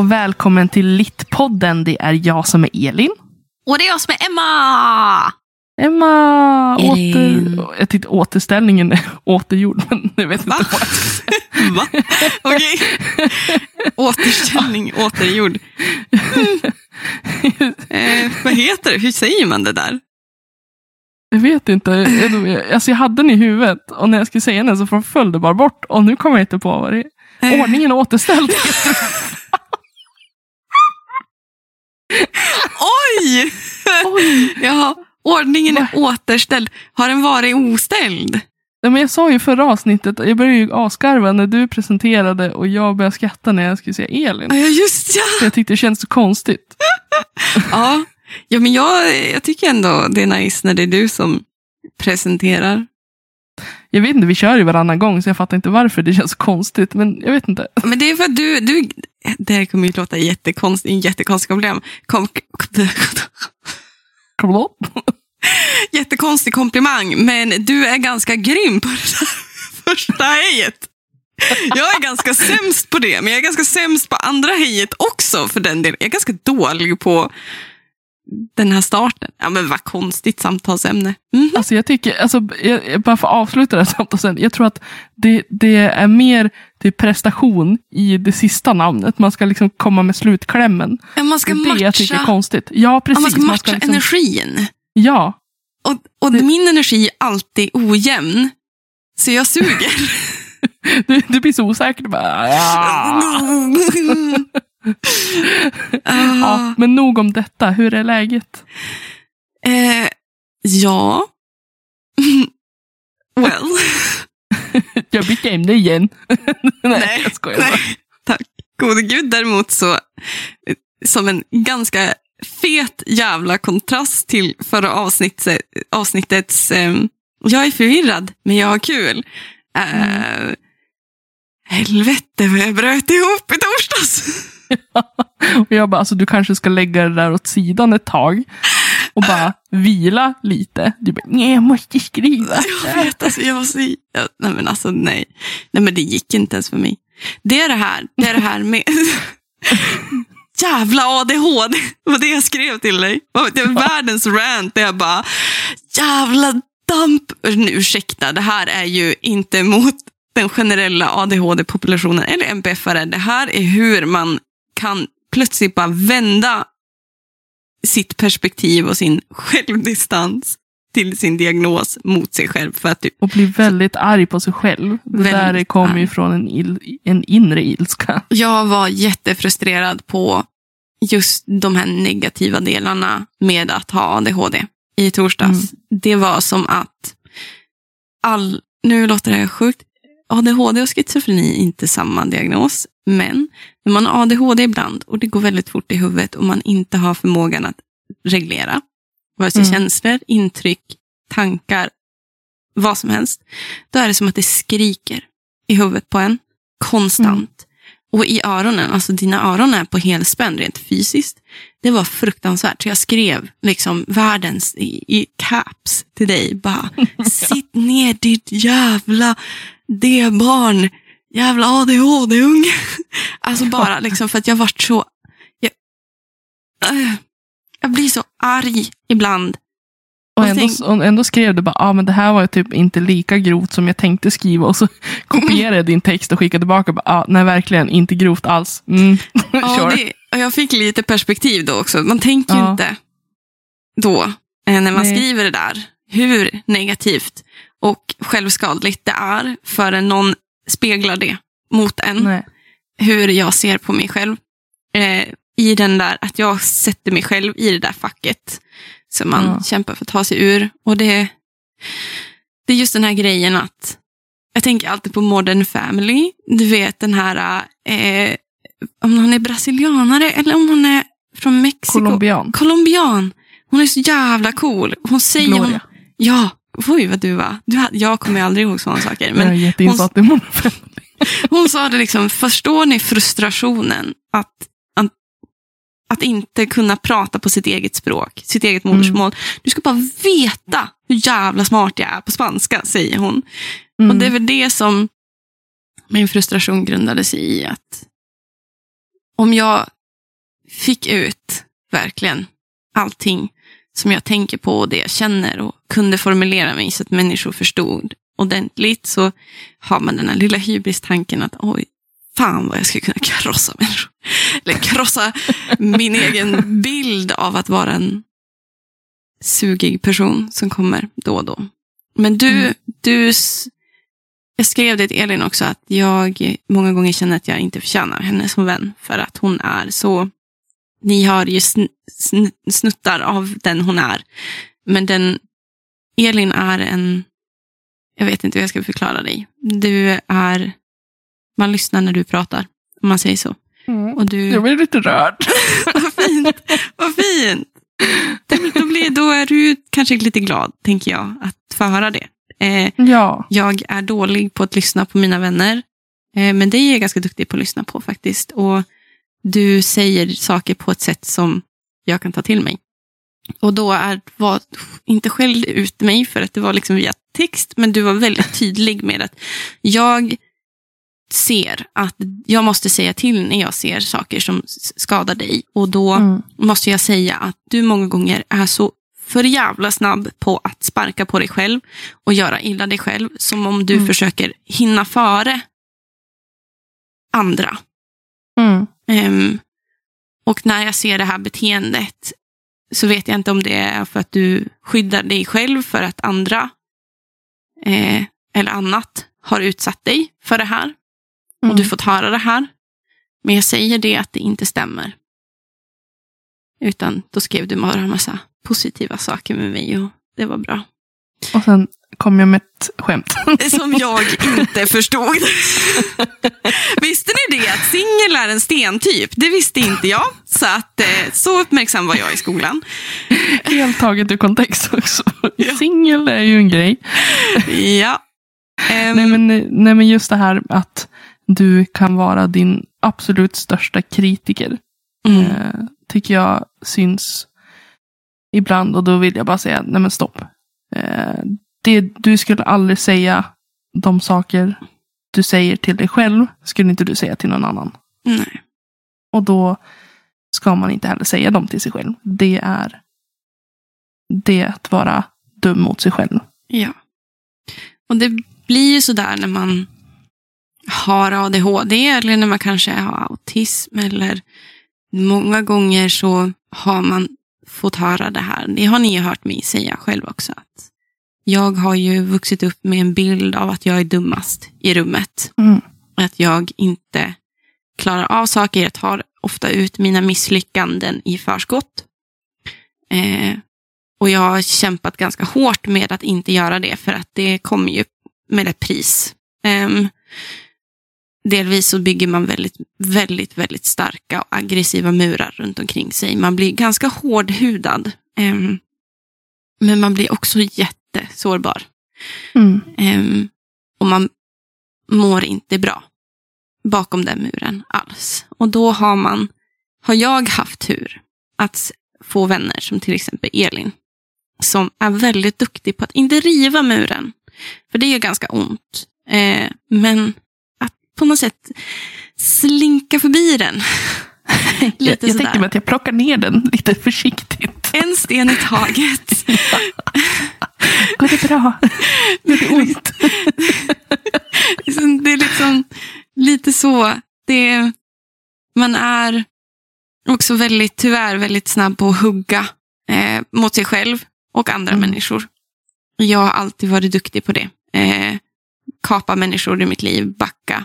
Och välkommen till Littpodden. Det är jag som är Elin. Och det är jag som är Emma! Emma! Elin. Åter, jag tyckte återställningen är återgjord, men jag vet inte vad jag. Va? Okej. Återställning, återgjord. Mm. Eh, vad heter det? Hur säger man det där? Jag vet inte. Jag, alltså jag hade den i huvudet och när jag skulle säga den så föll det bara bort. Och nu kommer jag inte på vad det är. Eh. Ordningen är återställd. Oj! Oj! Ja, ordningen är återställd. Har den varit oställd? Ja, men jag sa ju förra avsnittet, jag började ju asgarva när du presenterade och jag började skratta när jag skulle säga Elin. Ja, just ja. Så jag tyckte det känns så konstigt. Ja, ja men jag, jag tycker ändå det är nice när det är du som presenterar. Jag vet inte, vi kör ju varannan gång så jag fattar inte varför det känns konstigt. Men jag vet inte. Men det är för att du, du det här kommer ju låta jättekonstigt, en jättekonstig problem. Kom, Kom då. jättekonstig komplimang, men du är ganska grym på det där första hejet. Jag är ganska sämst på det, men jag är ganska sämst på andra hejet också för den delen. Jag är ganska dålig på den här starten. Ja, men vad konstigt samtalsämne. Mhm. Alltså jag tycker, alltså, jag, bara för att avsluta det här samtalet sen. Jag tror att det, det är mer till prestation i det sista namnet. Man ska liksom komma med slutklämmen. Ja, man ska Det är det jag tycker är matcha, konstigt. Ja, precis. man ska matcha liksom- energin. Ja, Och, och min energi är alltid ojämn. Så jag suger. du, du blir så osäker. Du bara, ja. Ah. Ja, men nog om detta. Hur är läget? Eh, ja. well. Jag bytte ämne igen. nej, Nej, jag skojar bara. Nej, tack gode gud. Däremot så, som en ganska fet jävla kontrast till förra avsnittet, avsnittets eh, Jag är förvirrad, men jag har kul. Eh, Helvete vad jag bröt ihop i torsdags. Och jag bara, alltså du kanske ska lägga det där åt sidan ett tag. Och bara vila lite. Du bara, nej jag måste skriva. Jag vet, alltså, jag var så... Ja, nej, men alltså nej. Nej, men det gick inte ens för mig. Det är det här, det är det här med... Jävla ADHD, det var det jag skrev till dig. Det var världens rant där jag bara, jävla damp. Nu, ursäkta, det här är ju inte mot den generella ADHD-populationen eller MPF-are. Det här är hur man kan plötsligt bara vända sitt perspektiv och sin självdistans till sin diagnos mot sig själv. För att typ, Och blir väldigt arg på sig själv. Det där kommer ju från en, il, en inre ilska. jag var jättefrustrerad på just de här negativa delarna med att ha ADHD i torsdags. Mm. Det var som att all, nu låter det här sjukt, ADHD och schizofreni är inte samma diagnos, men när man har ADHD ibland och det går väldigt fort i huvudet och man inte har förmågan att reglera, vare sig Mm. känslor, intryck, tankar, vad som helst, då är det som att det skriker i huvudet på en konstant. Och i öronen, alltså dina öron är på helspänn rent fysiskt. Det var fruktansvärt. Så jag skrev liksom världens i, i caps till dig. Bara, sitt ner ditt jävla det barn. Jävla ADHD-unge. Alltså bara liksom för att jag vart så... Jag, Äh, jag blir så arg ibland. Och ändå, och ändå skrev du bara, ah, men det här var ju typ inte lika grovt som jag tänkte skriva. Och så kopierade jag din text och skickade tillbaka. Bara, ah, nej, verkligen inte grovt alls. Mm. Ja, det, och jag fick lite perspektiv då också. Man tänker ju Ja. inte då, eh, när man Nej. skriver det där, hur negativt och självskadligt det är förrän någon speglar det mot en. Nej. Hur jag ser på mig själv. Eh, I den där, att jag sätter mig själv i det där facket som man Ja. kämpar för att ta sig ur. Och det, det är just den här grejen att jag tänker alltid på Modern Family. Du vet den här, eh, om hon är brasilianare eller om hon är från Mexiko. Colombian. Colombian. Hon är så jävla cool. Hon säger... Hon, Gloria. ja, oj vad du var. Du, jag kommer aldrig ihåg sådana saker. jag är Men i Modern Family. hon sa det liksom, förstår ni frustrationen att, att, att inte kunna prata på sitt eget språk, sitt eget modersmål. Du ska bara veta hur jävla smart jag är på spanska, säger hon. Mm. Och det är väl det som min frustration grundade sig i. att om jag fick ut verkligen allting som jag tänker på och det jag känner och kunde formulera mig så att människor förstod ordentligt så har man den här lilla hybris-tanken att oj, fan vad jag skulle kunna krossa människor. Eller krossa min egen bild av att vara en sugig person som kommer då och då. Men du, Mm. du jag skrev det till Elin också att jag många gånger känner att jag inte förtjänar henne som vän för att hon är så, ni har ju sn, sn, snuttar av den hon är. Men den, Elin är en, jag vet inte hur jag ska förklara dig. Du är, man lyssnar när du pratar, om man säger så. Och du, Jag blir lite rörd. vad fint, vad fint. Då, blir, då är du kanske lite glad, tänker jag, att få höra det. Eh, Ja. jag är dålig på att lyssna på mina vänner. Eh, men det är jag ganska duktig på att lyssna på faktiskt. Och du säger saker på ett sätt som jag kan ta till mig. Och då är, var, inte skällde ut mig för att det var liksom via text, men du var väldigt tydlig med att jag ser att jag måste säga till när jag ser saker som skadar dig. Och då Mm. måste jag säga att du många gånger är så för jävla snabb på att sparka på dig själv och göra illa dig själv. Som om du Mm. försöker hinna före andra. Mm. Ehm, och när jag ser det här beteendet så vet jag inte om det är för att du skyddar dig själv för att andra eh, eller annat har utsatt dig för det här. Mm. Och du fått höra det här. Men jag säger det att det inte stämmer. Utan då skrev du bara en massa positiva saker med mig och det var bra. Och sen kom jag med ett skämt. Som jag inte förstod. visste ni det? Att singel är en stentyp? Det visste inte jag. Så, att, eh, så uppmärksam var jag i skolan. Helt taget ur kontext också. Ja. Singel är ju en grej. Ja. Ehm, Nej men, nej men just det här att du kan vara din absolut största kritiker. mm, Eh, tycker jag syns ibland. Och då vill jag bara säga, nej men stopp. Eh, det, du skulle aldrig säga de saker du säger till dig själv. Skulle inte du säga till någon annan. nej. Och då ska man inte heller säga dem till sig själv. Det är det att vara dum mot sig själv. Ja. Och det blir ju sådär när man har ADHD eller när man kanske har autism eller många gånger så har man fått höra det här. Det har ni ju hört mig säga själv också. Att jag har ju vuxit upp med en bild av att jag är dummast i rummet. Mm. Att jag inte klarar av saker. Jag tar ofta ut mina misslyckanden i förskott. Eh, och jag har kämpat ganska hårt med att inte göra det för att det kommer ju med ett pris. Ehm, delvis så bygger man väldigt, väldigt, väldigt starka och aggressiva murar runt omkring sig. Man blir ganska hårdhudad. Ehm, men man blir också jättesårbar. Mm. Ehm, och man mår inte bra bakom den muren alls. Och då har man, har jag haft tur att få vänner som till exempel Elin. Som är väldigt duktig på att inte riva muren. För det gör ganska ont. Eh, men på något sätt slinka förbi den. Jag, Lite jag sådär. tänkte mig att jag plockar ner den lite försiktigt. En sten i taget. Går det bra? Gör det ont? Det är liksom lite så. Det, man är också väldigt, tyvärr väldigt snabb på att hugga eh, mot sig själv och andra Mm. människor. Jag har alltid varit duktig på det. Eh, kapa människor i mitt liv, backa,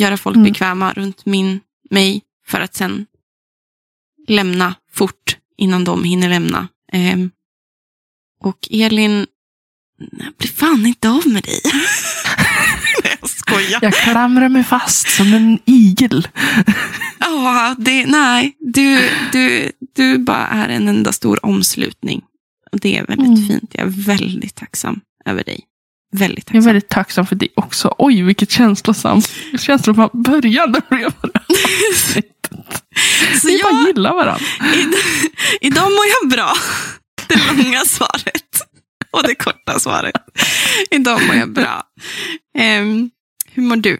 göra folk Mm. bekväma runt min, mig för att sen lämna fort innan de hinner lämna. Eh, och Elin, jag blir fan inte av med dig. Nej, jag skojar. Jag klamrar mig fast som en igel. Ja, det, nej, du, du, du bara är en enda stor omslutning. Och det är väldigt Mm. fint. Jag är väldigt tacksam över dig. Väldigt Jag är tacksam. väldigt tacksam för det också. Oj, vilket känslosamt. Började med det här avsnittet. Så Vi bara jag, gillar varandra. id- idag mår jag bra. Det långa svaret. Och det korta svaret. Idag mår jag bra. Ehm, hur mår du?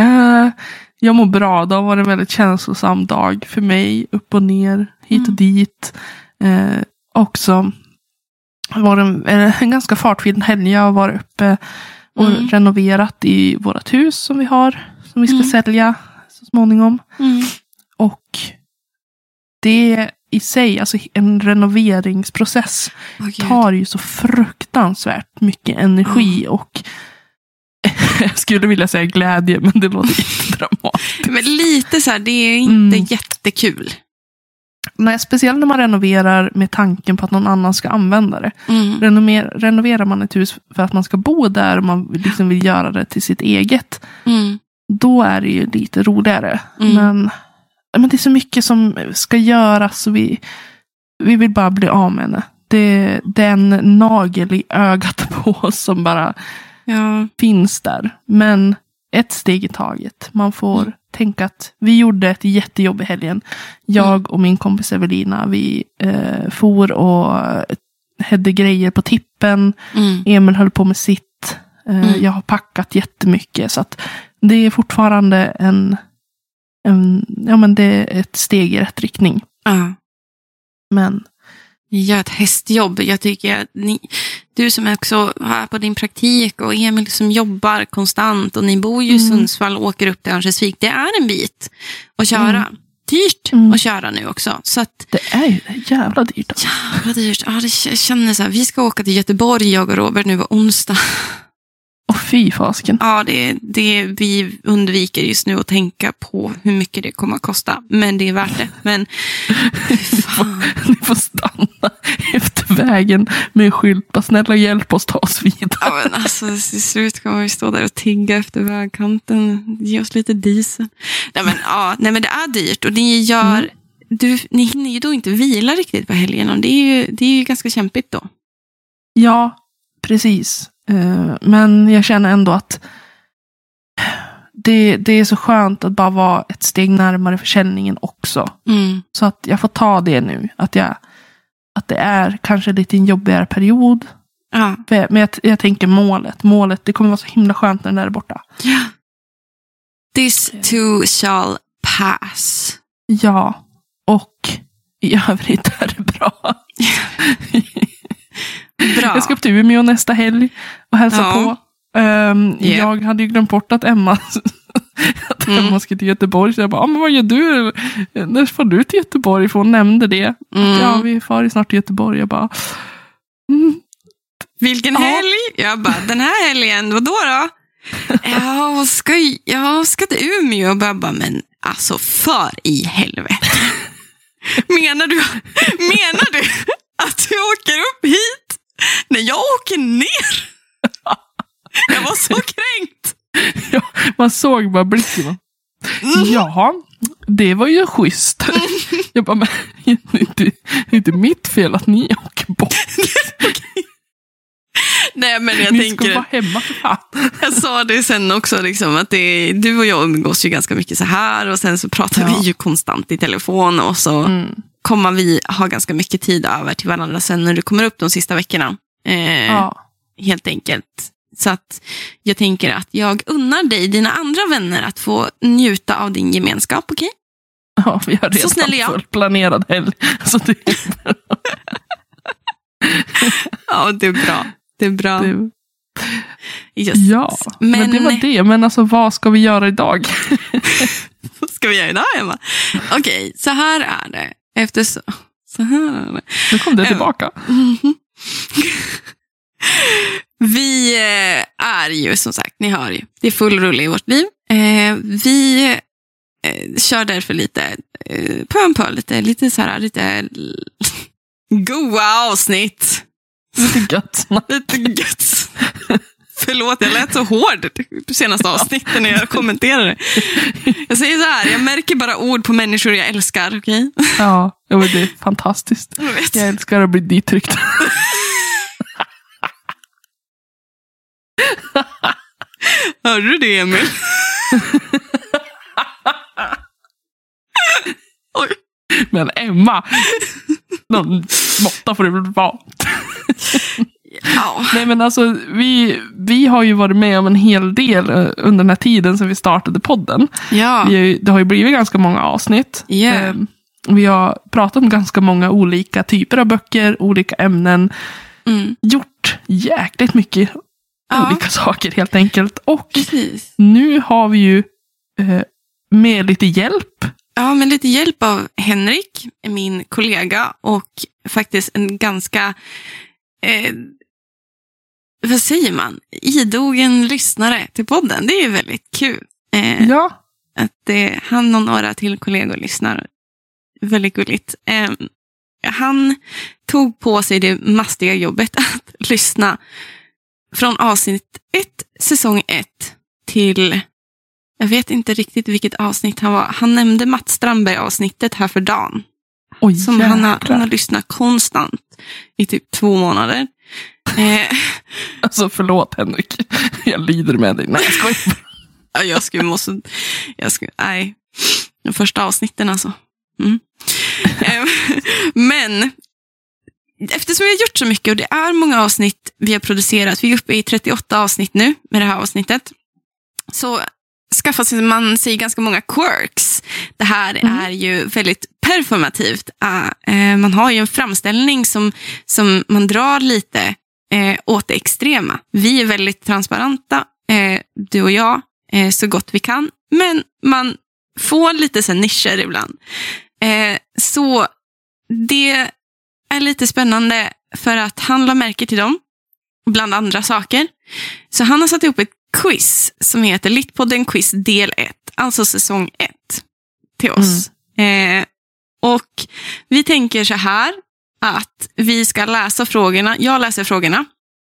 Eh, jag mår bra. Det har varit en väldigt känslosam dag för mig. Upp och ner, hit och Mm. dit. Eh, också var en, en ganska fartfylld helg. Jag har varit uppe och Mm. renoverat i vårt hus som vi har. Som vi ska Mm. sälja så småningom. Mm. Och det i sig, alltså en renoveringsprocess, gud. tar ju så fruktansvärt mycket energi och jag skulle vilja säga glädje, men det låter jättedramatiskt. Men lite så här, det är inte Mm. jättekul. Nej, speciellt när man renoverar med tanken på att någon annan ska använda det. Mm. Renover, renoverar man ett hus för att man ska bo där och man liksom vill göra det till sitt eget, Mm. då är det ju lite roligare. Mm. Men, men det är så mycket som ska göras och vi, vi vill bara bli av med henne. Det, det är en nagel i ögat på oss som bara Ja. finns där. Men ett steg i taget. Man får Mm. tänka att vi gjorde ett jättejobb i helgen. Jag och min kompis Evelina, vi eh, for och hade grejer på tippen. Mm. Emil höll på med sitt. Eh, Mm. Jag har packat jättemycket. Så att det är fortfarande en, en, ja men det är ett steg i rätt riktning. Ja. Men gör ett hästjobb. Jag tycker att ni, du som också är på din praktik och Emil som jobbar konstant och ni bor ju i Mm. Sundsvall och åker upp till Örnsköldsvik. Det är en bit att köra. Dyrt Mm. att köra nu också. Så att, det är ju det jävla dyrt. Alltså. jävla dyrt. Ja, det, jag känner så här, vi ska åka till Göteborg, jag och Robert, nu på onsdag. Och fy fasken. Ja, det, det, vi undviker just nu att tänka på hur mycket det kommer att kosta. Men det är värt det. Men fan. Ni får stanna efter vägen med en skylt. Bara snälla hjälp oss ta oss vidare. Ja, men alltså, till slut kommer vi stå där och tigga efter vägkanten. Ge oss lite diesel. Nej, men, ja, nej, men det är dyrt och ni gör... Mm. Du, ni hinner ju då inte vila riktigt på helgen och det är ju, det är ju ganska kämpigt då. Ja, precis. Eh, Men jag känner ändå att det, det är så skönt att bara vara ett steg närmare försäljningen också. Mm. Så att jag får ta det nu. Att, jag, att det är kanske lite en jobbigare period. Ja. Men jag, jag tänker målet. Målet, det kommer vara så himla skönt när där är borta. This too shall pass. Ja, och i övrigt är det bra. Bra. Jag ska upp till Umeå nästa helg och hälsa Ja. på. Um, Ja. Jag hade ju glömt bort att Emma, att Mm. Emma ska till Göteborg. Så jag bara, ah, men vad gör du? När får du till Göteborg? För hon nämnde det. Mm. Ja, vi far snart till Göteborg. Jag bara, mm, Vilken Ja. helg? Jag bara, den här helgen, vadå då? Jag ska, jag ska till Umeå och bara, bara, men alltså för i helvete. Menar du, menar du att du åker upp hit när jag åker ner? Jag var så kränkt. Ja, man såg bara blicken. va? Jaha, det var ju schysst. Jag bara, men det är inte, det är inte mitt fel att ni åker bort. Nej, men jag ni tänker... ska vara hemma för fan. Jag sa det sen också, liksom, att det, du och jag umgås ju ganska mycket så här och sen så pratar Ja. vi ju konstant i telefon och så Mm. kommer vi ha ganska mycket tid över till varandra sen när du kommer upp de sista veckorna. Eh, Ja. Helt enkelt. Så att jag tänker att jag unnar dig, dina andra vänner, att få njuta av din gemenskap, okej? Ja, vi har Så snäll är jag. redan fullt planerad helg. Så det, Ja, det är bra. Det är bra. det, Yes. ja, men, det var det. Men alltså vad ska vi göra idag? Vad ska vi göra idag, Emma? Okej, så här är det. Efter så, så här är det. Nu kom det tillbaka. Mhm. Vi eh, är ju som sagt, ni hör ju, det är full rulle i vårt liv. Eh, vi eh, kör därför lite på en på, lite, lite så här, lite goa avsnitt. Lite gött. Lite gött. Förlåt, jag lät så hård på senaste avsnitten när jag kommenterade. Jag säger så här, jag märker bara ord på människor jag älskar, okej? Ja, det är fantastiskt. Jag. Jag älskar att bli dittryckt. Hörde du det, Emil? Oj. Men Emma, någon måtta får det väl vara. Ja. Nej men alltså, vi, vi har ju varit med om en hel del eh, under den här tiden sedan vi startade podden. Ja. Vi det har ju blivit ganska många avsnitt. Yeah. Vi har pratat om ganska många olika typer av böcker, olika ämnen. Mm. Gjort jäkligt mycket Ja. olika saker helt enkelt. Och Precis. nu har vi ju eh, med lite hjälp. Ja, med lite hjälp av Henrik, min kollega och faktiskt en ganska, eh, vad säger man, idogen lyssnare till podden. Det är ju väldigt kul. Eh, Ja, Att eh, han och några till kollegor lyssnar. Väldigt gulligt. Eh, han tog på sig det mastiga jobbet att lyssna från avsnitt ett, säsong ett, till jag vet inte riktigt vilket avsnitt han var. Han nämnde Mats Strandberg-avsnittet här för dagen. oj Som han har, han har lyssnat konstant i typ två månader. Eh, Alltså förlåt Henrik, jag lider med dig. Nej, jag skojar. Ja, jag skulle måste... Jag skulle, nej. De första avsnitten alltså. Mm. Ehm, Men eftersom vi har gjort så mycket och det är många avsnitt vi har producerat, vi är uppe i 38 avsnitt nu med det här avsnittet, så skaffar man sig ganska många quirks. Det här Mm. är ju väldigt performativt. Ah, eh, Man har ju en framställning som, som man drar lite eh, åt det extrema. Vi är väldigt transparenta, eh, du och jag, så gott vi kan. Men man får lite så nischer ibland. Så det är lite spännande för att han la märke till dem, bland andra saker. Så han har satt ihop ett quiz som heter Littpodden Quiz del 1, alltså säsong 1 till oss. Eh, och vi tänker så här att vi ska läsa frågorna. Jag läser frågorna.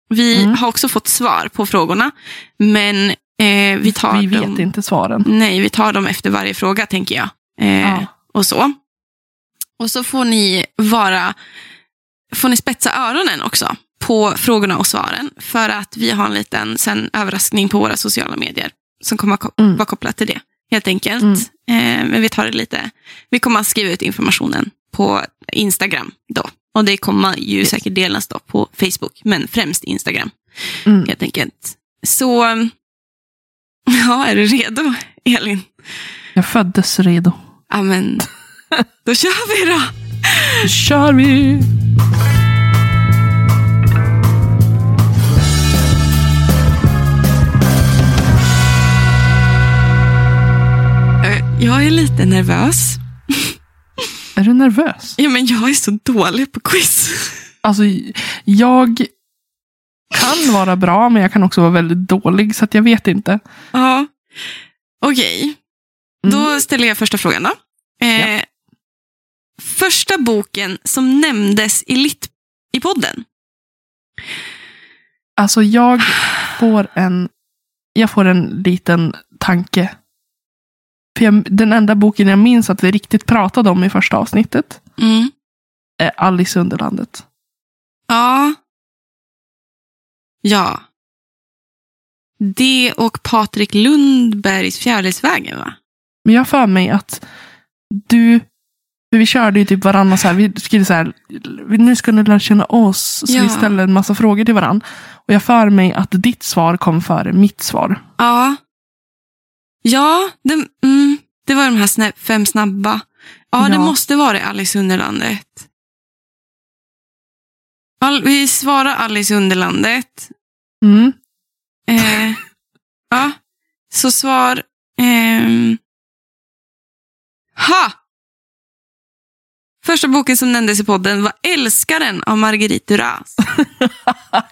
Vi Mm. har också fått svar på frågorna, men eh, vi tar Vi vet dem. inte svaren. Nej, vi tar dem efter varje fråga, tänker jag. Eh, Ja. Och så. Och så får ni vara, får ni spetsa öronen också på frågorna och svaren. För att vi har en liten sen, överraskning på våra sociala medier som kommer Mm. vara kopplat till det. Helt enkelt. Mm. Eh, men vi tar det lite. Vi kommer att skriva ut informationen på Instagram då. Och det kommer ju Yes. säkert delas då på Facebook, men främst Instagram Mm. helt enkelt. Så, ja, är du redo, Elin? Jag föddes redo. Ja, men då kör vi då. Nu kör vi! Eh, Jag är lite nervös. Är du nervös? Ja, men jag är så dålig på quiz. Alltså, jag kan vara bra, men jag kan också vara väldigt dålig, så jag vet inte. Ja, okej. Mm. Då ställer jag första frågan då. Eh, Första boken som nämndes i, lit i podden. Alltså, jag får en, jag får en liten tanke. För jag, den enda boken jag minns att vi riktigt pratade om i första avsnittet Mm. är Alice i Underlandet. Ja. Ja. Det och Patrik Lundbergs Fjärilsvägen, va? Men jag för mig att du, för vi körde ju typ varann och så här, vi skulle så här, nu ska ni lära känna oss, så Ja. vi ställer en massa frågor till varann. Och jag för mig att ditt svar kom före mitt svar. Ja. Ja, det, mm, det var de här snä, fem snabba. Ja, det Ja. måste vara Alice i Underlandet. All, vi svarar Alice Underlandet. Mm. Eh, ja, så svar... ehm, ha! Första boken som nämndes i podden var Älskaren av Marguerite Duras.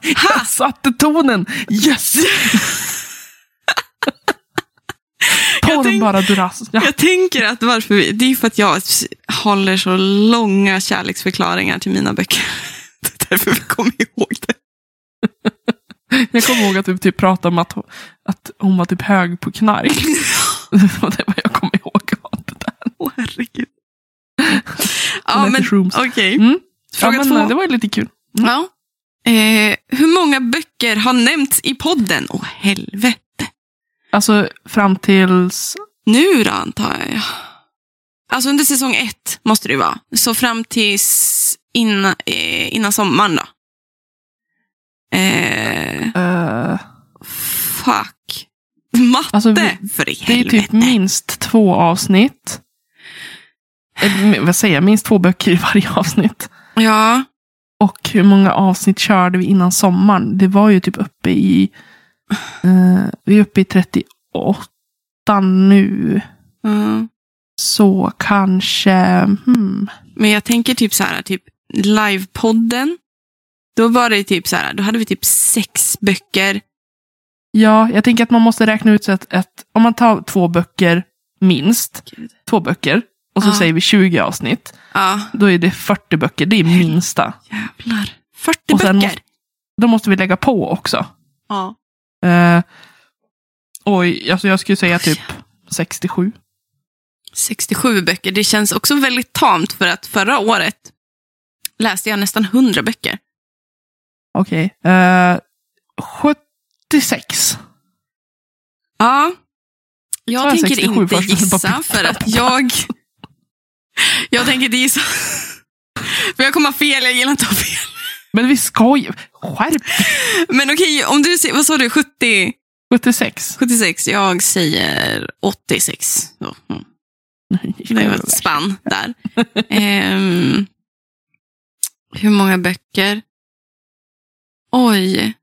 Jag satte tonen! Yes! Ta Jag den tänk- bara Duras. Ja. Jag tänker att varför vi, det är för att jag håller så långa kärleksförklaringar till mina böcker. Det är därför vi kommer ihåg det. Jag kommer ihåg att vi typ pratade om att, att hon var typ hög på knark. Det var det jag kommer ihåg av det där. Åh, herregud. Ja, men okej. Mm. Ja, Fråga men, två. det var ju lite kul. Ja. Eh, hur många böcker har nämnts i podden? Åh, helvete. Alltså fram tills... Nu då, antar jag. Alltså under säsong ett måste det ju vara. Så fram tills innan, eh, innan sommaren då. Eh, eh, fuck. Matte, Alltså, vi- för i Det är helvete. typ minst två avsnitt. Eller, vad säger jag? Minst två böcker i varje avsnitt. Ja, Och hur många avsnitt körde vi innan sommaren? Det var ju typ uppe i... Eh, vi är uppe i 38 nu. ja. Så kanske... Hmm, men jag tänker typ så här, typ livepodden. Då var det typ så här, då hade vi typ sex böcker. ja, jag tänker att man måste räkna ut så att, att om man tar två böcker minst, två böcker, och så Ja. säger vi 20 avsnitt, Ja, då är det 40 böcker. Det är minsta. jävlar. 40 Och böcker. måste- Då måste vi lägga på också. Ja. Eh, oj, alltså jag skulle säga typ 67. 67 böcker. Det känns också väldigt tamt för att förra året läste jag nästan 100 böcker. Okej. Eh, 76. Ja. Jag tänker 67 inte gissa för att jag... Jag tänker inte gissa. För jag kommer ha fel, jag gillar inte att ha fel. Men vi ska ju... Skärp Men okej, om du säger, vad sa du, 70, 76. 76? Jag säger 86. Så, mm. Det var ett spann där. Ehm, hur många böcker? Oj.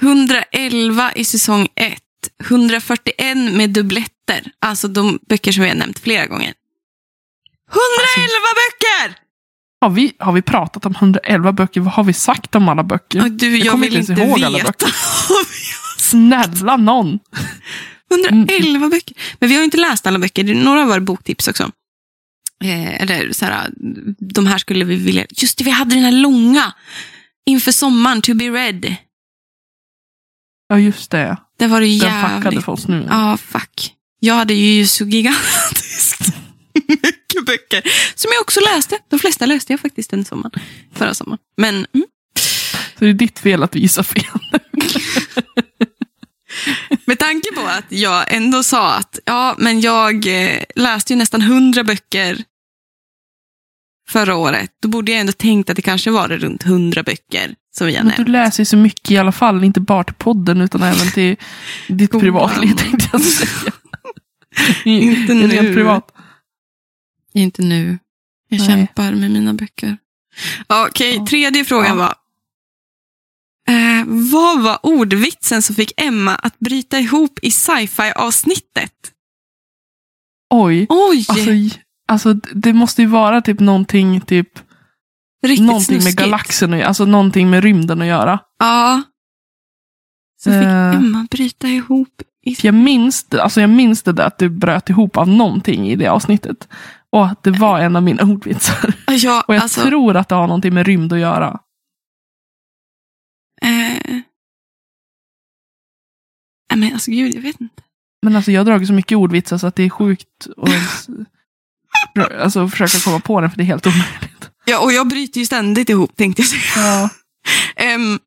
111 i säsong 1. 141 med dubbletter. Alltså de böcker som vi har nämnt flera gånger. 111 böcker! Har vi, har vi pratat om 111 böcker? Vad har vi sagt om alla böcker? Och du, jag, kommer vill inte inte veta. Snälla någon! 111 böcker. Men vi har ju inte läst alla böcker. Några var boktips också. Eh, eller så här, de här skulle vi vilja... Just det, vi hade den här långa. Inför sommaren, to be read. Ja, just det. Det var det Den fuckade jävligt... för oss nu. Ja, fuck. Jag hade ju så gigantiskt mycket böcker. Som jag också läste. De flesta läste jag faktiskt den sommaren. Förra sommaren. Men mm. Så det är ditt fel att vi gissar fel. med tanke på att jag ändå sa att ja, men jag eh, läste ju nästan hundra böcker förra året. Då borde jag ändå tänkt att det kanske var det runt hundra böcker som har Men du nämnt. läser ju så mycket i alla fall. Inte bara till podden utan även till ditt privatliv tänkte jag säga. Inte Rent nu. privat. Inte nu. Jag Nej. kämpar med mina böcker. Okej, Ja. tredje frågan Ja. var. Eh, vad var ordvitsen som fick Emma att bryta ihop i sci-fi avsnittet? Oj. Oj, Alltså, alltså det måste ju vara typ någonting, typ, riktigt någonting med snuskigt. galaxen att göra. Alltså någonting med rymden att göra. Ja. Så fick Eh. Emma bryta ihop jag minns, alltså jag minns det där att du bröt ihop av någonting i det avsnittet. Och att det var en av mina ordvitsar. Ja, Och jag alltså, tror att det har någonting med rymd att göra. eh, men alltså gud, jag vet inte. Men alltså jag har dragit så mycket ordvitsar så att det är sjukt att alltså, försöka komma på den för det är helt omöjligt. Ja, och jag bryter ju ständigt ihop, tänkte jag säga. Ja, Ehm,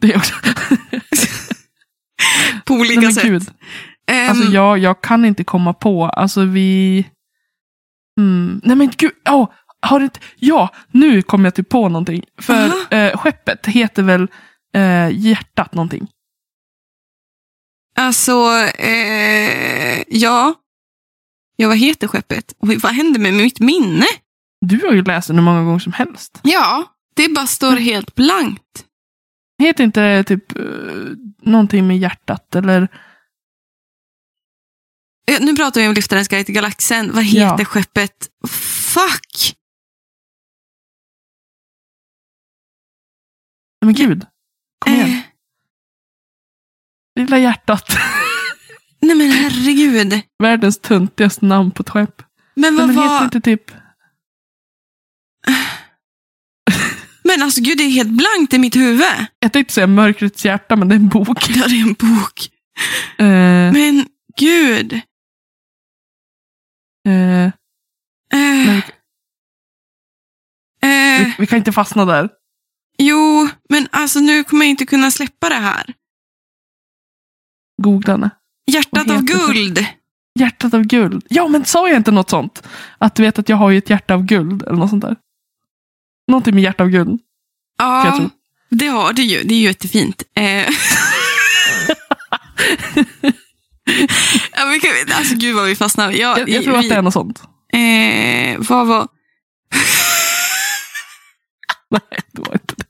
det är också. på olika men sätt. gud. Alltså jag, jag kan inte komma på, alltså vi... Mm. Nej men gud, oh, har inte... Ja, nu kom jag typ på någonting. För Aha. eh, skeppet heter väl eh, hjärtat någonting? Alltså, eh, ja. Ja, vad heter skeppet? Och vad händer med mitt minne? Du har ju läst den hur många gånger som helst. Ja, det bara står helt blankt. Heter inte det typ eh, någonting med hjärtat eller? Eh, Nu pratar vi om Lyftarens guide till galaxen. Vad heter Ja. skeppet? Fuck! Men gud. Kom igen. Eh, Lilla hjärtat. nej men herregud. Världens töntigaste namn på ett skepp. Men vad men heter var... inte typ... Men alltså gud, det är helt blankt i mitt huvud. Jag tänkte säga Mörkrets hjärta men det är en bok. Ja, det är en bok. Eh, Men gud. eh, Eh, men eh, vi, vi kan inte fastna där. jo, men alltså nu kommer jag inte kunna släppa det här. Googla det. Hjärtat Vad av heter det? guld. Hjärtat av guld. Ja, men sa jag inte något sånt? Att du vet att jag har ju ett hjärta av guld eller något sånt där. Någonting med hjärta av guld. Ja, det har du ju. Det är ju jättefint. Eh, ja, vi kan, alltså gud vad vi fastnar. Jag, Jag, jag tror att det är något sånt. Eh, vad var... Nej, det var inte det.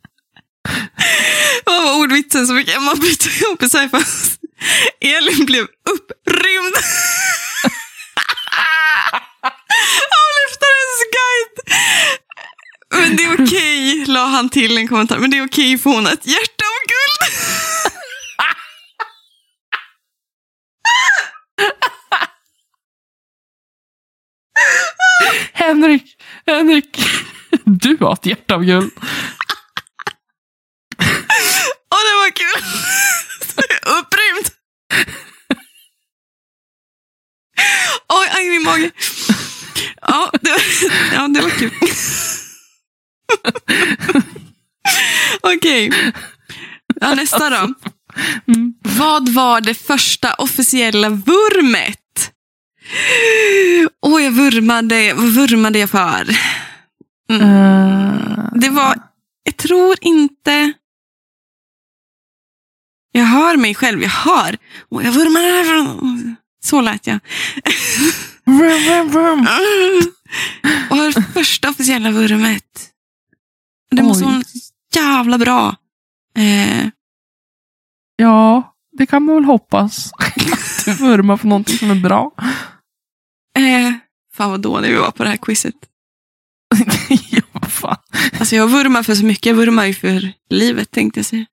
Vad var ordvitsen som fick Emma i sci fast Elin blev upprymd av lyftarens guide. Men det är okej, la han till en kommentar. Men det är okej för hon har ett hjärta av guld. Henrik, Henrik. Du har ett hjärta av guld. Åh, det var kul. Upprymd. Oj, aj min mage. Ja, det, ja, det var kul. Okej. Ja, nästa då. Mm. Vad var det första officiella vurmet? Åh, jag vurmade. Vad vurmade jag för? Mm. Eh, Det var, jag tror inte... Jag hör mig själv, jag hör. Och jag vurmar. Så lät jag. vrum, vrum, vrum. Och första officiella vurmet. Det måste Oj. vara jävla bra. Eh, Ja, det kan man väl hoppas. Du vurmar för någonting som är bra. eh, fan vad dålig vi var på det här quizet. ja, fan. Alltså jag vurmar för så mycket. Jag vurmar ju för livet tänkte jag säga.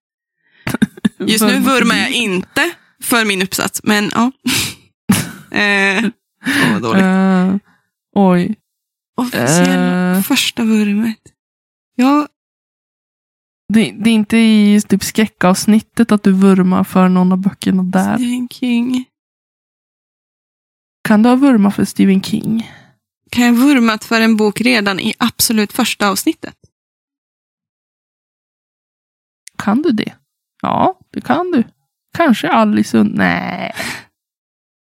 Just nu Vurmar jag inte för min uppsats, men ja. Eh, åh, vad dåligt. Eh, oj. Officiella eh. första vurmet. Ja, Det, det är inte i typ skräckavsnittet att du vurmar för någon av böckerna där. Stephen King. Kan du ha vurmat för Stephen King? Kan jag vurmat för en bok redan i absolut första avsnittet? Kan du det? Ja, det kan du. Kanske Alice und... Nej.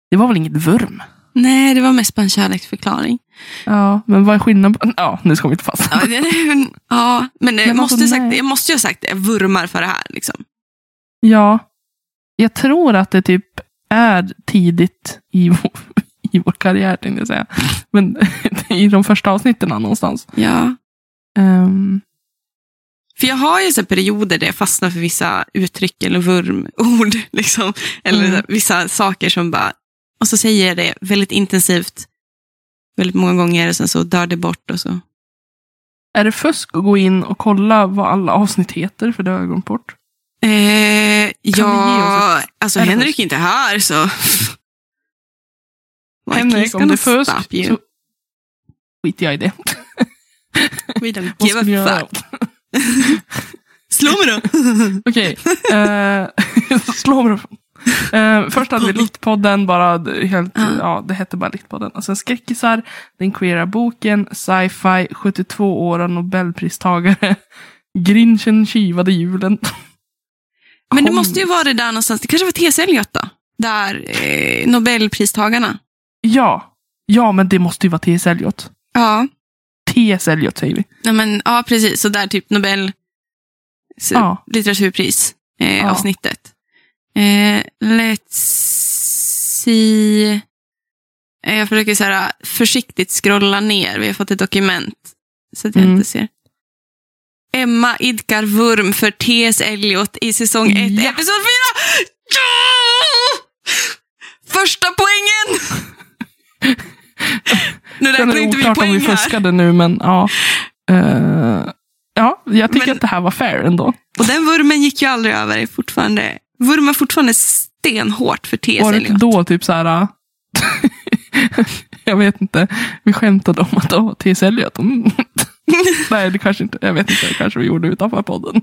Det var väl inget vurm? Nej, det var mest bara en kärleksförklaring. Ja, men vad är skillnaden? Ja, nu ska vi inte fast. Ja, det, ja men jag Men måste, alltså, sagt, jag måste ju ha sagt det. Jag vurmar för det här. Liksom. Ja. Jag tror att det typ är tidigt i vår, i vår karriär, tänkte jag säga. Men i de första avsnitten någonstans. Ja. Ehm, För jag har ju så perioder där jag fastnar för vissa uttryck eller vurmord. Liksom. Eller Mm. vissa saker som bara... Och så säger jag det väldigt intensivt. Väldigt många gånger och sen så dör det bort och så. är det fusk att gå in och kolla vad alla avsnitt heter? För det har jag glömt bort. Eh, ja, alltså Är Henrik är inte här så... Like, Henrik, om det är fusk så skiter jag i det. We don't give a fuck. Slå mig då! Okej. eh, slå mig då. Eh, först hade vi Littpodden, bara helt, Ja. ja, det hette bara Littpodden. Och sen Skräckisar, Den queera boken, Sci-fi, 72 år av Nobelpristagare, Grinchen kivade julen. Men det måste ju vara det där någonstans. Det kanske var T.S. Eliot då? Där eh, Nobelpristagarna. Ja, ja men det måste ju vara T.S. Eliot. Ja. T.S. Eliot säger vi. Ja, men, ja, precis. Så där typ Nobel Ja. litteraturpris eh, Ja. avsnittet. Eh, let's see. Eh, Jag försöker så här, försiktigt scrolla ner. Vi har fått ett dokument. Så att jag Mm. inte ser. Emma idkar vurm för T.S. Eliot i säsong 1, Ja. episod 4. Ja! Första poängen! nu är räknar det inte vi oklart om vi poäng här. fuskade nu, men ja. Eh, ja, jag tycker Men- att det här var fair ändå. Och den vurmen gick ju aldrig över. Är Fortfarande, vurmar fortfarande stenhårt för T.S. Var det inte Eliot. då typ så här... jag vet inte. Vi skämtade om att åh, T.S. Eliot. Mm. Nej, det kanske inte. Jag vet inte. Det kanske vi gjorde utanför podden.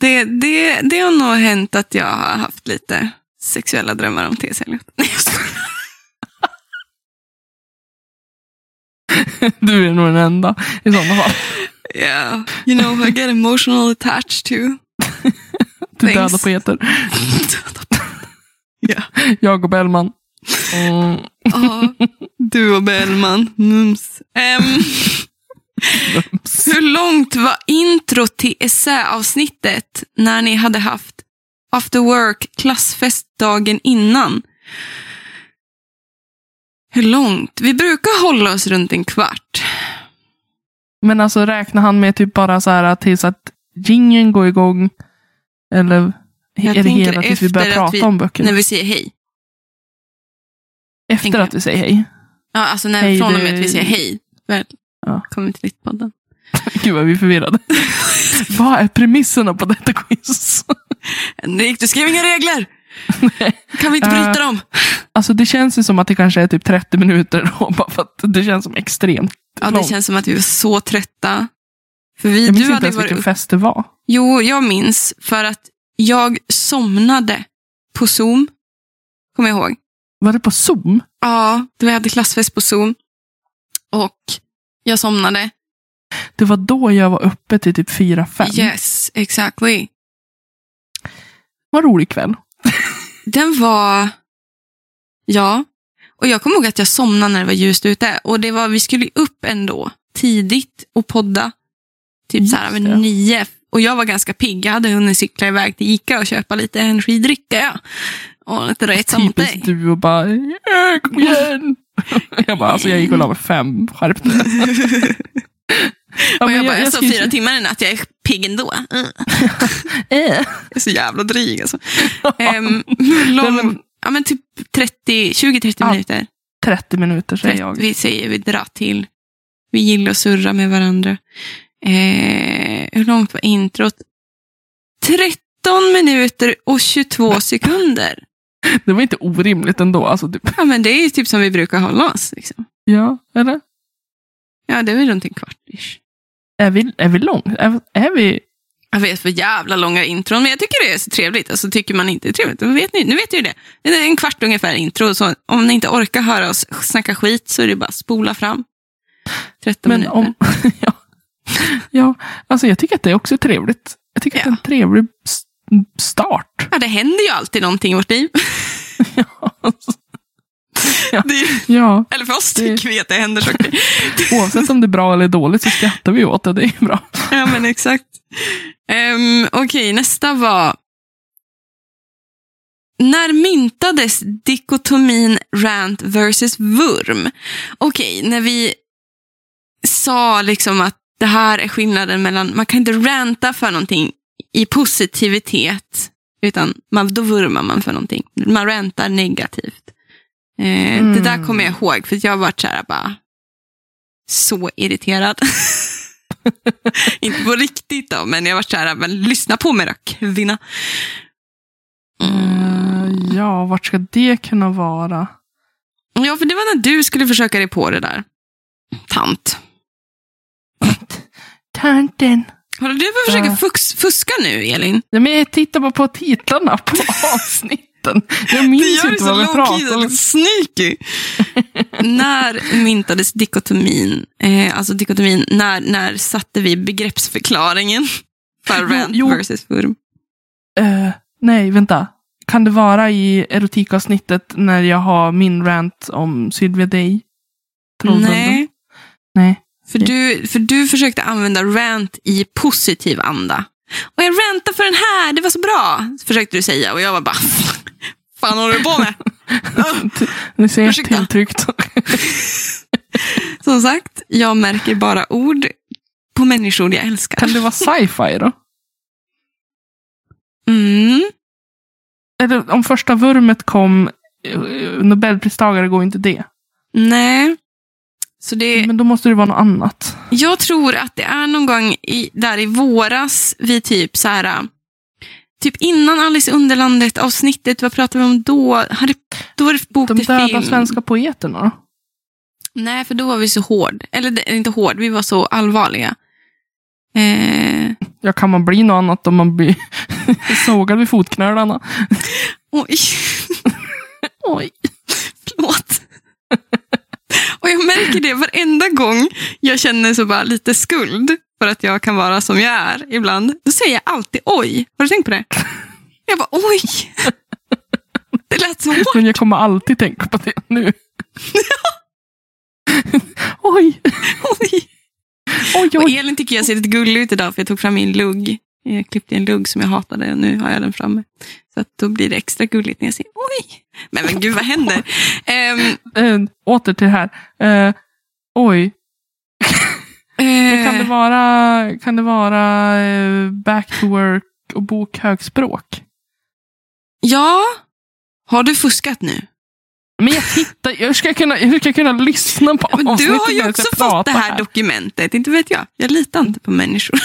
Det, det, det har nog hänt att jag har haft lite sexuella drömmar om T.S. Eliot. Nej, jag skojar. Du är nog den enda i sådana fall. Yeah. You know, I get emotional attached to. Döda poeter. Ja. Jag och Bellman. Mm. Ja, du och Bellman. Mums. Ehm, hur långt var intro till essäavsnittet när ni hade haft after work, klassfest dagen innan. Hur långt? Vi brukar hålla oss runt en kvart. Men alltså räknar han med typ bara så här tills att jingeln går igång? Eller Jag är det hela tills vi börjar prata vi- om böckerna? När vi säger hej. Efter att vi säger hej? Ja, alltså när Hej, från och med att vi säger hej. Väl, Ja. kommer till Littpodden. Gud vad vi är förvirrade. vad är premisserna på detta quiz? Henrik, du skrev inga regler! Kan vi inte bryta dem? Alltså det känns ju som att det kanske är typ 30 minuter då, bara för att det känns som extremt Ja, det känns som att vi var så trötta. För vi, Jag minns du inte ens varit vilken upp... fest det var. Jo, jag minns för att jag somnade på Zoom. Kommer jag ihåg. Var det på Zoom? Ja, vi hade klassfest på Zoom. Och jag somnade. Det var då jag var uppe till typ 4-5. Yes, exactly. Vad rolig kväll. Den var... Ja. Och jag kommer ihåg att jag somnade när det var ljust ute. Och det var, vi skulle upp ändå tidigt och podda. Typ så här vid nio. Och jag var ganska pigg. Jag hade hunnit cykla iväg till Ica och köpa lite energidricka. Ja. Och lite rätt som dig. Du och bara, "Ja, kom igen. jag bara, alltså jag gick och la mig fem, skärp dig. Ja, och men jag, bara, jag, jag sov fyra timmar i natt. Jag är pigg ändå. Mm. Eh. Jag är så jävla dryg alltså. Hur lång? Ja, men typ 30, 20-30 Ja, minuter. 30 minuter säger jag. Vi säger vi drar till. Vi gillar att surra med varandra. Eh, hur långt var introt? 13 minuter och 22 sekunder. Det var inte orimligt ändå. Alltså, typ. Ja, men det är ju typ som vi brukar hålla oss. Liksom. Ja, eller? Ja, det är väl runt en kvart. ish. Är vi, är vi långt? Är, är vi... Jag vet för jävla långa intron, men jag tycker det är så trevligt. Alltså, tycker man inte det är trevligt, då vet ni, nu vet ni ju det. Det är en kvart ungefär intro, så om ni inte orkar höra oss snacka skit så är det bara att spola fram. 13 Men minuter. om... ja. ja, alltså jag tycker att det också är trevligt. Jag tycker att det är en trevlig start. Ja, det händer ju alltid någonting i vårt liv. ja, alltså. ja. Det är, ja, eller för oss Det- tycker vi att det händer saker. oavsett om det är bra eller dåligt så skrattar vi åt det. Det är bra. ja, men exakt. Um, Okej, nästa var... När myntades dikotomin rant versus vurm? Okej, när vi sa liksom att det här är skillnaden mellan, man kan inte ranta för någonting i positivitet, utan man, då vurmar man för någonting. Man rantar negativt. Eh, Mm. Det där kommer jag ihåg, för jag har varit så här bara så irriterad. inte på riktigt då, men jag har varit så här, men lyssna på mig då, kvinna. Eh, ja, vart ska det kunna vara? Ja, för det var när du skulle försöka dig på det där. Tant. Tanten. Håller du på att försöka fuska nu, Elin? Ja, men jag tittar bara på titlarna på avsnitten. Jag minns inte vad vi pratade om. sneaky. när myntades dikotomin? Eh, alltså dikotomin, när, när satte vi begreppsförklaringen för Jo, rant jo. versus vurm? Eh, nej, vänta. Kan det vara i erotikavsnittet när jag har min rant om Sylvia Day? Nej, Nej. För du, för du försökte använda rant i positiv anda. Och jag rantar för den här, det var så bra, försökte du säga. Och jag var bara, fan håller du på med? Nu ser jag Ursäkta. tilltryckt. Som sagt, jag märker bara ord på människor jag älskar. kan det vara sci-fi då? Mm. Eller om första vurmet kom, eh, Nobelpristagare går inte det. Nej. Det, Men då måste det vara något annat. jag tror att det är någon gång i, där i våras, vi typ så här, typ innan Alice i Underlandet avsnittet, vad pratade vi om då? Hade, då var det bok De till döda film. svenska poeterna? Nej, för då var vi så hård. Eller inte hård, vi var så allvarliga. Eh, Ja, kan man bli något annat om man blir sågad vid fotknölarna? oj, Oj. förlåt. Och jag märker det varenda gång jag känner så bara lite skuld för att jag kan vara som jag är ibland. Då säger jag alltid oj. Har du tänkt på det? Jag bara oj. Det lät så hårt. Men jag kommer alltid tänka på det nu. oj, Oj. oj, Och oj. Elin tycker jag ser lite gullig ut idag för jag tog fram min lugg. Jag klippte en lugg som jag hatade och nu har jag den framme. Så att då blir det extra gulligt när jag säger oj. Men, men gud vad händer? Ehm, Eh, åter till det här. Eh, oj, men kan det vara, kan det vara back to work och bokhögspråk? ja, har du fuskat nu? Men jag tittar, jag ska kunna, jag ska kunna lyssna på Men du avsnittet har ju också jag fått det pratar här dokumentet, inte vet jag. Jag litar inte på människor.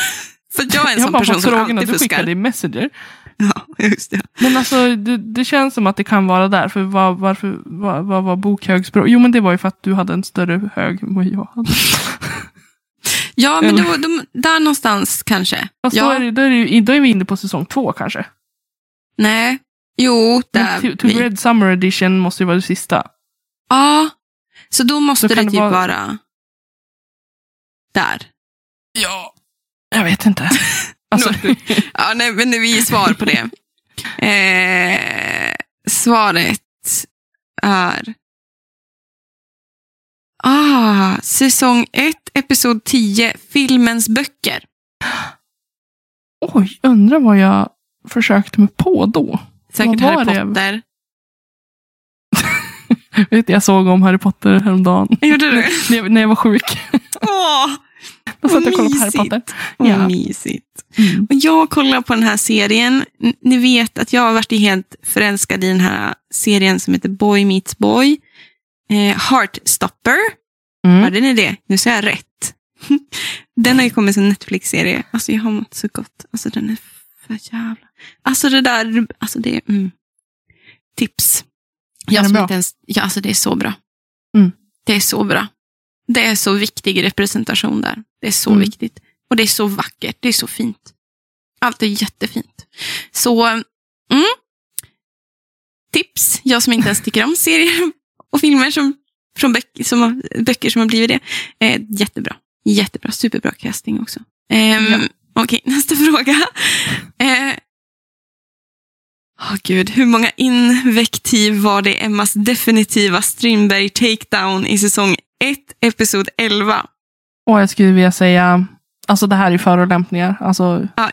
För jag är en Jag sån bara person som frågorna alltid du skickade fuskar. i Messenger. Ja, just det. Men alltså, det, det känns som att det kan vara där. För varför, vad, vad var bokhögspråk? Jo, men det var ju för att du hade en större hög än vad jag hade. Ja, men då, de, där någonstans kanske. Fast då, ja, är det, då, är det, då är vi inne på säsong två kanske. nej, jo, där. Men to, to Red Summer Edition måste ju vara det sista. Ja, så då måste Då det det typ vara- vara... där. Ja. Jag vet inte. Alltså, Ja, nej, men vi ger svar på det. Eh, svaret är... Ah, säsong 1, episod 10, filmens böcker. oj, undrar vad jag försökte mig på då. Säkert Harry? Potter. Vet, jag såg om Harry Potter häromdagen. Gjorde du? när, jag, när jag var sjuk. Åh, Då satt och kollade på Harry. Potter. Ja. mysigt. Mm. Och jag kollar på den här serien. Ni vet att jag har varit helt förälskad i den här serien som heter Boy Meets Boy. Eh, Heartstopper. Mm. Hörde ni det? Nu säger jag rätt. Den har ju kommit som Netflix-serie. Alltså jag har mått så gott. Alltså den är för jävla... Alltså det där, alltså det är... Mm. Tips. Är Jag den som inte ens, ja, alltså det är så bra. Mm. Det är så bra. Det är så viktig representation där. Det är så Mm. viktigt. Och det är så vackert. Det är så fint. Allt är jättefint. Så, mm. Tips. Jag som inte ens tycker om serier och filmer som, från böcker som, har- böcker som har blivit det. Eh, jättebra. Jättebra. Superbra casting också. Ehm, Ja. Okej, nästa fråga. Eh, Åh gud, hur många invektiv var det Emmas definitiva Strindberg takedown i säsong 1, episod 11? Och jag skulle vilja säga, alltså det här är förolämpningar. Alltså, Ja,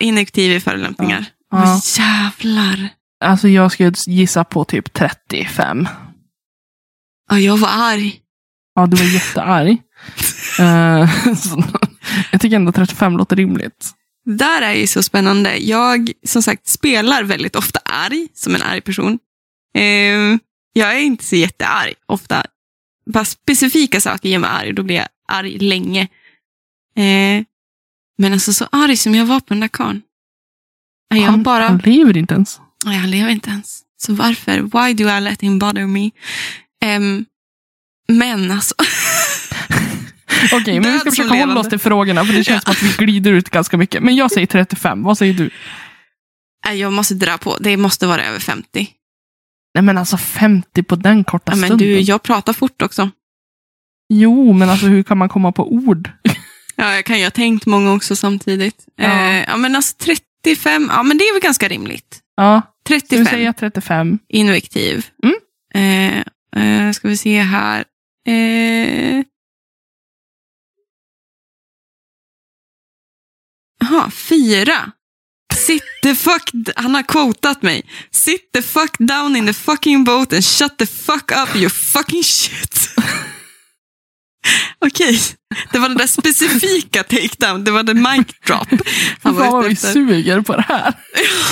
i förolämpningar. Ja. Åh jävlar. alltså jag skulle gissa på typ 35. Ja, jag var arg. Ja, du var jättearg. Eh, jag tycker ändå 35 låter rimligt. Där är ju så spännande. Jag, som sagt, spelar väldigt ofta arg, som en arg person. Ehm, jag är inte så jättearg ofta. Bara specifika saker gör mig arg, då blir jag arg länge. Eh, men alltså så arg som jag var på den där karln. Ja, Jag han, bara... han lever inte ens. Nej, han lever inte ens. Så varför? Why do I let him bother me? Ehm, men alltså... Okej, men vi ska försöka hålla oss till frågorna, för det känns som att vi glider ut ganska mycket. Men jag säger 35, vad säger du? Jag måste dra på. Det måste vara över 50. Nej men alltså 50 på den korta Ja, men stunden. du, jag pratar fort också. Jo, men alltså hur kan man komma på ord? Ja, jag kan ju ha tänkt många också samtidigt. Ja. Eh, ja, men alltså 35, ja men det är väl ganska rimligt. Ja, ska vi 35 säga 35? invektiv. Mm. Eh, eh, ska vi se här. Eh, Jaha, fyra. Sit the fuck... Han har quotat mig. Sit the fuck down in the fucking boat and shut the fuck up you fucking shit. Okej, det var den där specifika takedown. Det var the mic drop. Han var vad vi suger på det här.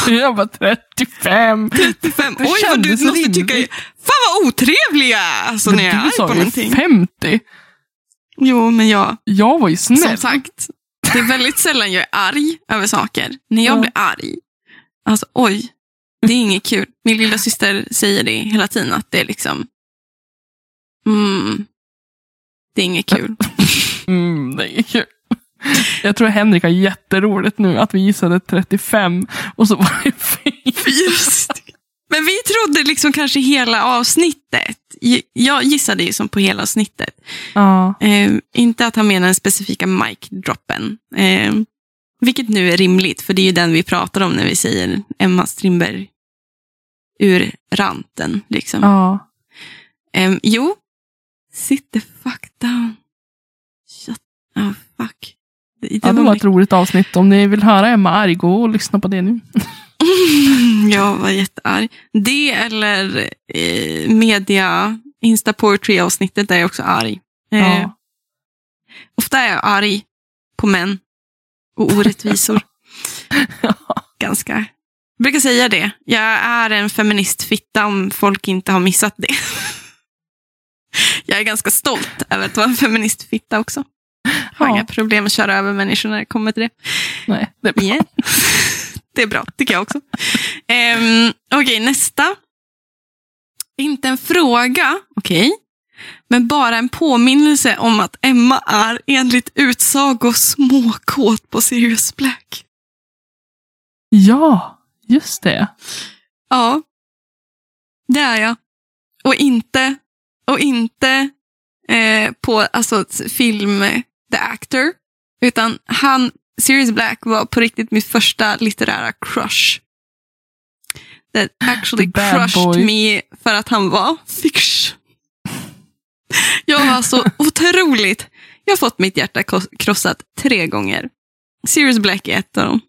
Jag var 35. 35. Det Oj, vad du måste rimligt. tycka... Fan vad otrevliga! Alltså när jag är du arg sa på ju någonting. 50. Jo, men jag... Jag var ju snäll. Som sagt, det är väldigt sällan jag är arg över saker. När jag Ja. blir arg, alltså oj, det är inget kul. Min lilla syster säger det hela tiden, att det är liksom, mm, det är inget kul. Mm, det är kul. Jag tror Henrik har jätteroligt nu att vi gissade 35 och så var det fel. Men vi trodde liksom kanske hela avsnittet. Jag gissade ju som på hela avsnittet. Ja, Eh, inte att han menar den specifika mic-droppen. Eh, vilket nu är rimligt, för det är ju den vi pratar om när vi säger Emma Strindberg ur ranten. Liksom. ja. Ehm, jo, sit the fuck down. Shut oh, fuck. det Ja, det var ett roligt avsnitt. Om ni vill höra Emma arg, gå och lyssna på det nu. Jag var jättearg. Det eller eh, media, Insta Poetry avsnittet där jag också arg. Eh, Ja. Ofta är jag arg på män och orättvisor. Ganska. Jag brukar säga det. Jag är en feministfitta om folk inte har missat det. Jag är ganska stolt över att vara en feministfitta också. Har Ja. inga problem att köra över människor när det kommer till det. Nej, det är bra. Yeah. Det är bra, tycker jag också. Um, Okej, nästa. Inte en fråga, okej. Men bara en påminnelse om att Emma är enligt utsago småkåt på Sirius Black. Ja, just det. Ja, det är jag. Och inte, och inte eh, på alltså, film The Actor. Utan han, Sirius Black var på riktigt mitt första litterära crush. That actually crushed boy. me för att han var fiction. Jag var så otroligt... Jag har fått mitt hjärta krossat tre gånger. Sirius Black är ett av dem.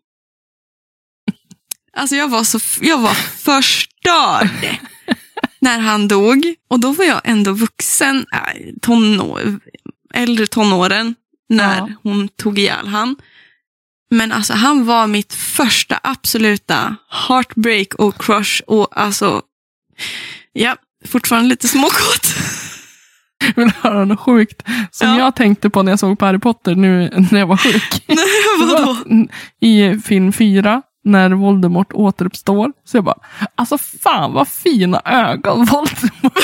Alltså jag var så jag var förstörd när han dog. Och då var jag ändå vuxen, äh, tonår, äldre tonåren, när Ja. hon tog ihjäl han. Men alltså han var mitt första absoluta heartbreak och crush. Och alltså, ja, fortfarande lite småkåt. Vill du höra något sjukt? Som Ja. jag tänkte på när jag såg på Harry Potter nu när jag var sjuk. Nej, vadå? I film fyra, när Voldemort återuppstår. Så jag bara, alltså fan vad fina ögon Voldemort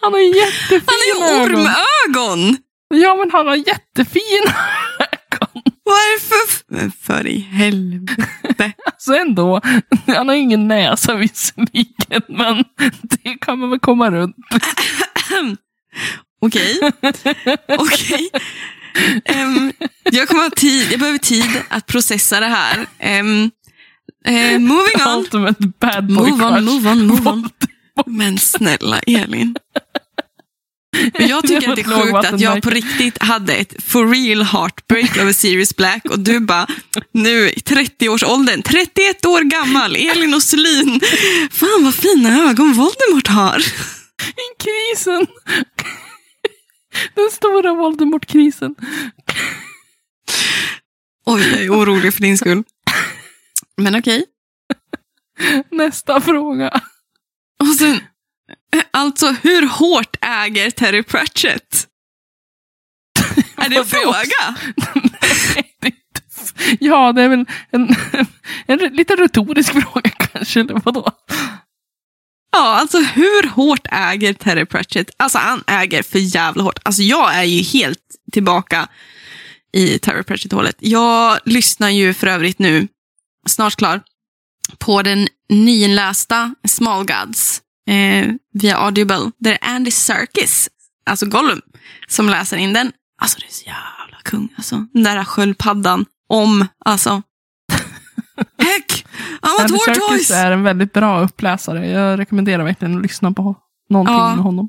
Han har jättefina Han är ju ögon. ormögon! Ja, men han har jättefina ögon. Varför? Men för i helvete. Så ändå, han har ingen näsa visserligen, men det kan man väl komma runt. Okej. Okej. Ehm, jag kommer ha tid. Jag behöver tid att processa det här. Um, moving on. Ultimate bad boy Move on, crush. move on, move on. Men snälla Elin. Men jag tycker att det är sjukt att jag på riktigt hade ett for real heartbreak över Sirius Black och du bara nu i 30-årsåldern, 31 år gammal, Elin och Selin. Fan vad fina ögon Voldemort har. I krisen. Den stora Voldemort-krisen. Oj, jag är orolig för din skull. Men okej. Nästa fråga. Och sen, eh, alltså hur hårt äger Terry Pratchett? Är det en fråga? Ja, det är väl en, en lite retorisk fråga kanske, eller vadå? Ja, alltså hur hårt äger Terry Pratchett? Alltså han äger för jävla hårt. Alltså jag är ju helt tillbaka i Terry Pratchett-hålet. Jag lyssnar ju för övrigt nu, snart klar, på den nyinlästa Small Gods eh, via Audible. Där det är Andy Serkis, alltså Gollum, som läser in den. Alltså det är så jävla kung alltså. Den där sköldpaddan om, alltså. Heck! A Andy Serkis tortoise! är en väldigt bra uppläsare. Jag rekommenderar verkligen att lyssna på någonting Ja. med honom.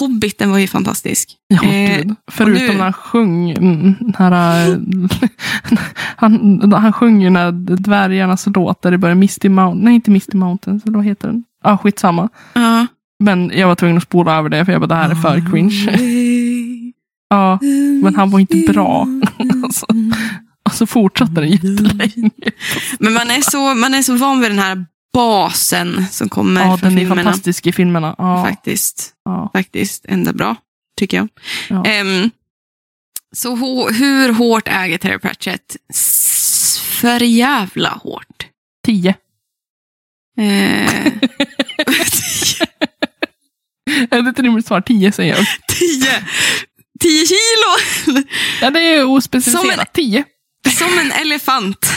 Hobbiten var ju fantastisk. Ja, Eh. Förutom nu- när han sjöng mm, här, äh, han, han sjöng ju när dvärgarnas låt där det börjar Misty Mountain. Nej, inte Misty Mountains. Eller vad heter den? Ja, ah, skitsamma. Ja. Men jag var tvungen att spola över det för jag bara, det här är för cringe. Ja, men han var inte bra. Alltså, och så fortsatte den jättelänge. Men man är, så, man är så van vid den här basen som kommer Ja, från den är filmerna. fantastisk i filmerna. Ja, Faktiskt. ja, Faktiskt enda bra, tycker jag. Ja. Ehm, så hur hårt äger Terry Pratchett? S- för jävla hårt. tio. Eh, Är det ett rimligt svar? Tio säger jag. tio, tio kilo! Ja, det är ospecificerat. Som en- Tio. Som en elefant.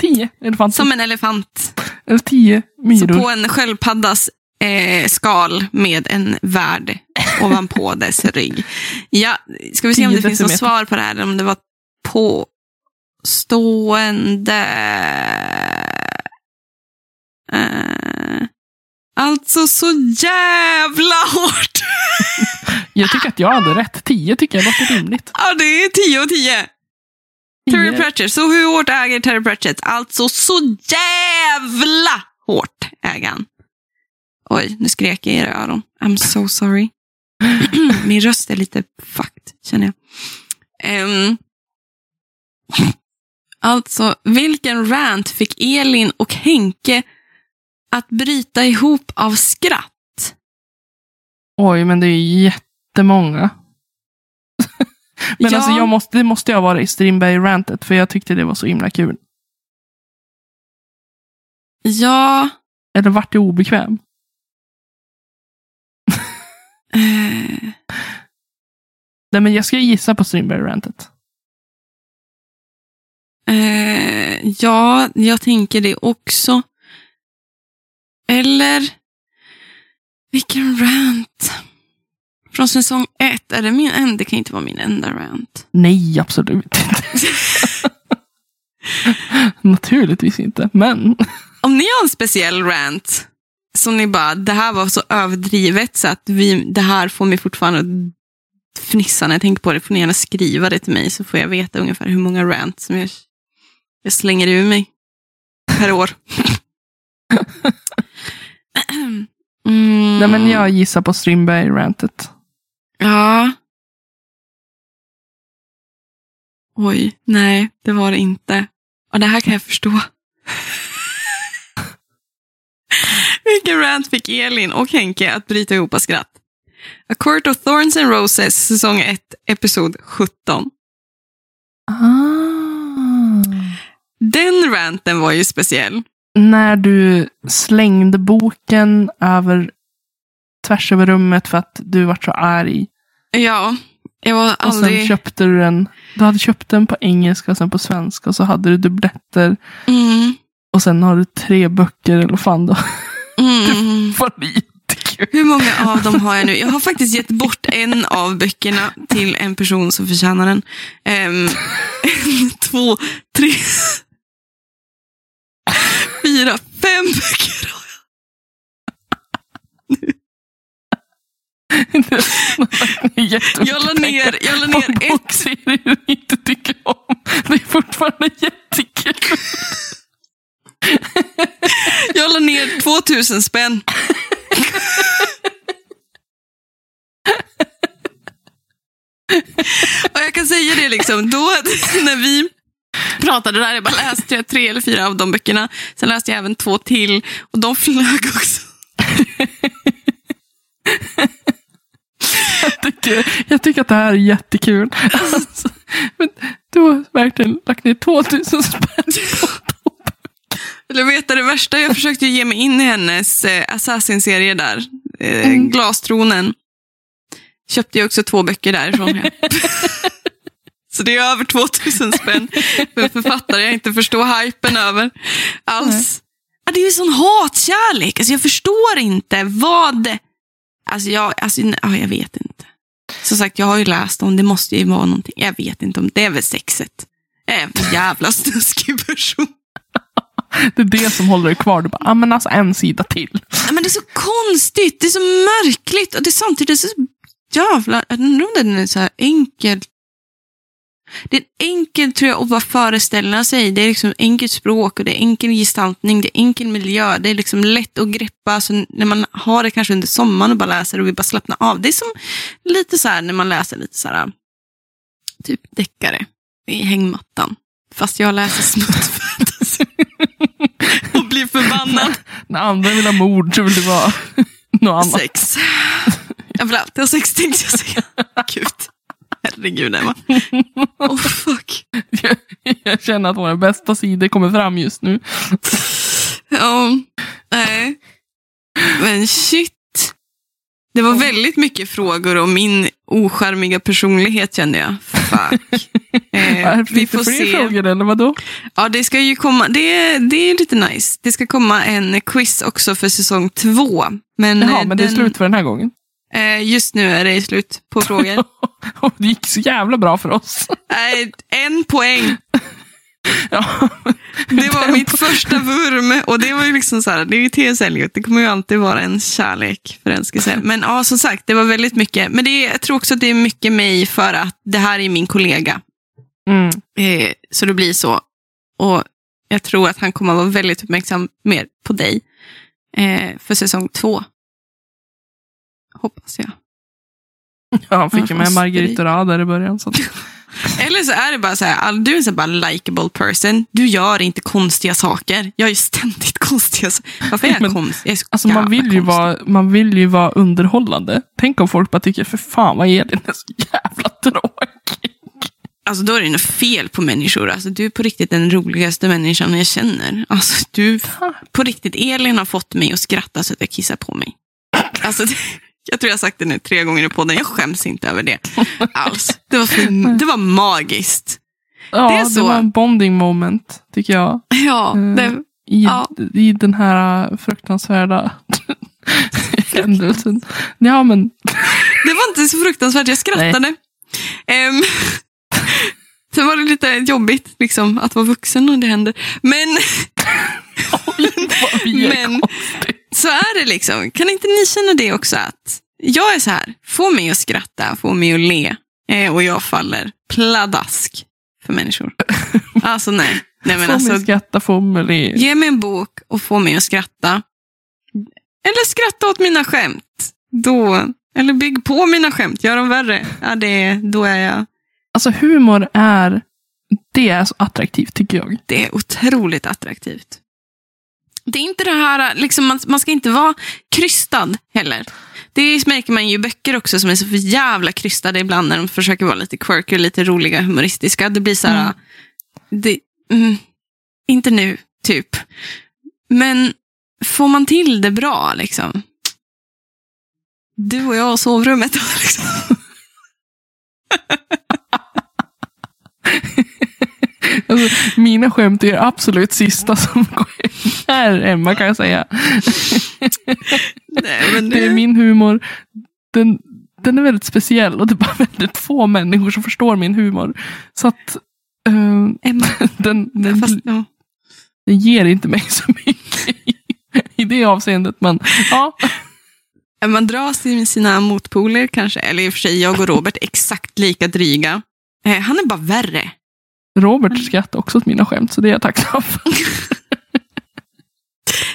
Tio elefanter. Som en elefant. Eller tio Så myror. på en sköldpaddas eh, skal med en värld ovanpå dess rygg. Ja, ska vi se om det 10 finns något svar på det här, om det var påstående. Eh, alltså så jävla hårt! Jag tycker att jag hade rätt. 10 tycker jag låter rimligt. Ja, det är 10 och 10. Terry 10. Pratchett. Så hur hårt äger Terry Pratchett? Alltså så jävla hårt äger han. Oj, nu skrek jag i era öron. I'm so sorry. Min röst är lite fucked, känner jag. Ehm, alltså, vilken rant fick Elin och Henke att bryta ihop av skratt? Oj, men det är jättemånga. Men Ja. alltså, jag måste, det måste jag vara i Strindberg-rantet, för jag tyckte det var så himla kul. Ja, Eller vart det obekväm? eh, Nej, men jag ska gissa på Strindberg-rantet. Eh, ja, jag tänker det också. Eller, vilken rant? Från säsong ett, är det min enda? Det kan inte vara min enda rant. Nej, absolut inte. Naturligtvis inte, men Om ni har en speciell rant, som ni bara, det här var så överdrivet så att vi, det här får mig fortfarande att fnissa när jag tänker på det, får ni gärna skriva det till mig så får jag veta ungefär hur många rants som jag, jag slänger ur mig per år. Mm. Nej, men jag gissar på Strindberg-rantet. Ja. Oj, nej, det var det inte. Och det här kan jag förstå. Vilken rant fick Elin och Henke att bryta ihop av skratt? A Court of Thorns and Roses, säsong 1, episod 17. Ah. Den ranten var ju speciell. När du slängde boken över tvärs över rummet för att du var så arg. Ja, jag var Och sen aldrig... köpte du den. Du hade köpt den på engelska och sen på svenska. Och så hade du dubbletter. Mm, Och sen har du tre böcker eller vad fan då. mm. Jättekul. Hur många av dem har jag nu? Jag har faktiskt gett bort en av böckerna till en person som förtjänar den. Ehm, en, två, tre, fyra, fem böcker jag. La ner, jag la ner ett, Boksserier du inte tycker om. Det är fortfarande jättekul. jag la ner 2000 spänn. Och jag kan säga det liksom, då när vi pratade där, jag bara läste jag tre eller fyra av de böckerna. Sen läste jag även två till och de flög också. Jag tycker, jag tycker att det här är jättekul. Alltså, men du har verkligen lagt ner 2000 spänn på vet du det värsta? Jag försökte ge mig in i hennes eh, Assassin-serie där. Eh, Mm. Glastronen. Köpte jag också två böcker därifrån. Så det är över 2000 spänn för en författare jag inte förstår hypen över alls. Ja, det är ju sån hatkärlek. Alltså, jag förstår inte vad... Alltså, jag, alltså, ja, jag vet inte. Som sagt, jag har ju läst om det måste ju vara någonting. Jag vet inte om det är väl sexet. Jag är en jävla snuskig person. Det är det som håller dig kvar. Du bara, ah, men alltså en sida till. Ja, men det är så konstigt, det är så märkligt och det är samtidigt så jävla... Jag undrar om den är så här enkel. Det är enkelt tror jag att bara föreställa sig. Det är liksom enkelt språk och det är enkel gestaltning, det är enkel miljö. Det är liksom lätt att greppa. Så när man har det kanske under sommaren och bara läser och vill bara slappna av. Det är som lite så här när man läser lite så här typ deckare i hängmattan. Fast jag läser snuttfantasy. och blir förbannad. När andra vill ha mord så vill det vara något annat. Sex. Jag vill alltid ha sex tänkte jag säga. Gud. Herregud Emma. Oh fuck. Jag, jag känner att våra bästa sidor kommer fram just nu. Ja, nej. Men shit. Det var väldigt mycket frågor om min ocharmiga personlighet kände jag. Fuck. Eh, vi får fler se. frågor eller vadå? Ja, det ska ju komma. Det, det är lite nice. Det ska komma en quiz också för säsong två. Men, Jaha, eh, men det är den- slut för den här gången. Eh, just nu är det slut på frågor. Det gick så jävla bra för oss. En poäng. Ja. Det var mitt första vurm. Och det var ju liksom så här, det är ju T.S. Eliot, det kommer ju alltid vara en kärlek, förälskelse. Men ja, som sagt, det var väldigt mycket. Men det är, jag tror också att det är mycket mig för att det här är min kollega. Mm. Eh, så det blir så. Och jag tror att han kommer att vara väldigt uppmärksam mer på dig eh, för säsong två. Hoppas jag. Ja, han fick ju med fast Margarita Ra där i början. Så. Eller så är det bara så här, du är en bara likable person. Du gör inte konstiga saker. Jag är ju ständigt konstiga saker. Varför är jag Men, konstig? Jag Alltså man vill, ju vara, man vill ju vara underhållande. Tänk om folk bara tycker, för fan vad Elin är så jävla tråkig. Alltså då är det något fel på människor. Alltså, du är på riktigt den roligaste människan jag känner. Alltså, du, på riktigt, Elin har fått mig att skratta så att jag kissar på mig. Alltså, det, jag tror jag har sagt det nu tre gånger i podden. Jag skäms inte över det alls. Det var, för, det var magiskt. Ja, Det det, är så. var en bonding moment, tycker jag. Ja, Mm. det, I, Ja. i den här äh, fruktansvärda händelsen. Ja, men det var inte så fruktansvärt. Jag skrattade. Ehm, sen var det lite jobbigt liksom, att vara vuxen när det händer. Men är Men-. Så är det liksom. Kan inte ni känna det också? att Jag är så här, få mig att skratta, få mig att le. Eh, och jag faller pladask för människor. Alltså nej. nej men Få alltså, mig skratta, få mig le. ge mig en bok och få mig att skratta. Eller skratta åt mina skämt. Då, eller bygg på mina skämt, gör dem värre. Ja, det, då är jag. Alltså humor är, det är så attraktivt tycker jag. Det är otroligt attraktivt. Det är inte det här, liksom, man, man ska inte vara krystad heller. Det märker man ju i böcker också som är så för jävla krystade ibland när de försöker vara lite quirky, lite roliga, humoristiska. Det blir så här, Mm. det, mm, inte nu, typ. Men får man till det bra, liksom. Du och jag och sovrummet. Liksom. Alltså, mina skämt är det absolut sista som går här Emma kan jag säga. Nej, men Det är min humor. Den, den är väldigt speciell och det är bara väldigt få människor som förstår min humor. Så att eh, Emma, den, den, fast, ja. den ger inte mig så mycket i, i det avseendet. Men ja, Man dras till sina motpoler kanske. Eller i och för sig, jag och Robert är exakt lika dryga. Eh, han är bara värre. Robert skrattar också åt mina skämt så det är jag tacksam för.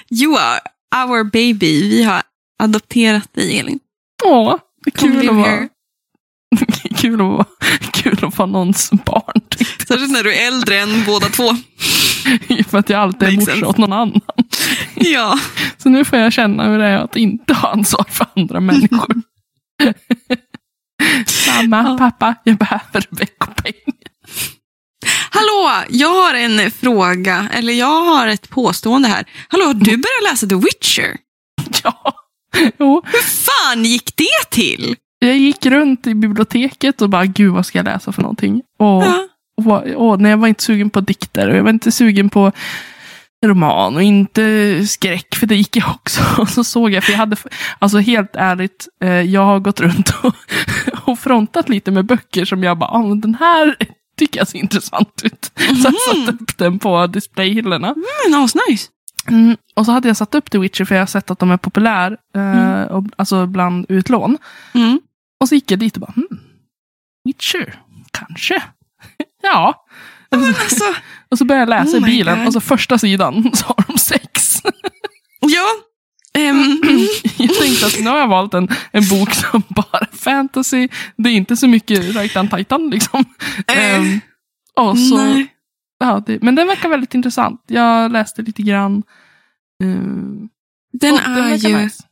Joa, our baby. Vi har adopterat dig, Elin. Åh, kul att vara, kul att vara, kul att vara någons barn. Särskilt när du är äldre än båda två. För att jag alltid är morsa åt någon annan. Ja. Så nu får jag känna hur det är att inte ha ansvar för andra människor. Mamma, Ja. pappa, jag behöver veckopeng. Hallå, jag har en fråga. Eller jag har ett påstående här. Hallå, har du börjat läsa The Witcher? Ja. Jo, Hur fan gick det till? jag gick runt i biblioteket och bara, gud vad ska jag läsa för någonting? Och, Ja. och, var- och när jag var inte sugen på dikter och jag var inte sugen på roman och inte skräck, för det gick jag också. Och så såg jag, för jag hade, alltså helt ärligt, eh, jag har gått runt och, och frontat lite med böcker som jag bara, ah, den här tycker jag ser intressant ut. Så jag satte upp den på displayhyllorna. Men asnice. Mm, och så hade jag satt upp The Witcher för jag har sett att de är populär, eh, och, alltså bland utlån. Mm. Och så gick jag dit och bara, hmm, Witcher, kanske. ja. Och så, Alltså, och så började jag läsa Oh i bilen God. och så första sidan så har de sex. ja. Ehm, jag tänkte att nu har jag valt en, en bok som bara är fantasy. Det är inte så mycket rajtan tajtan liksom. Eh, Ehm, och så, nej. ja, det, men den verkar väldigt intressant. Jag läste lite grann. Ehm, Den är ju... nice.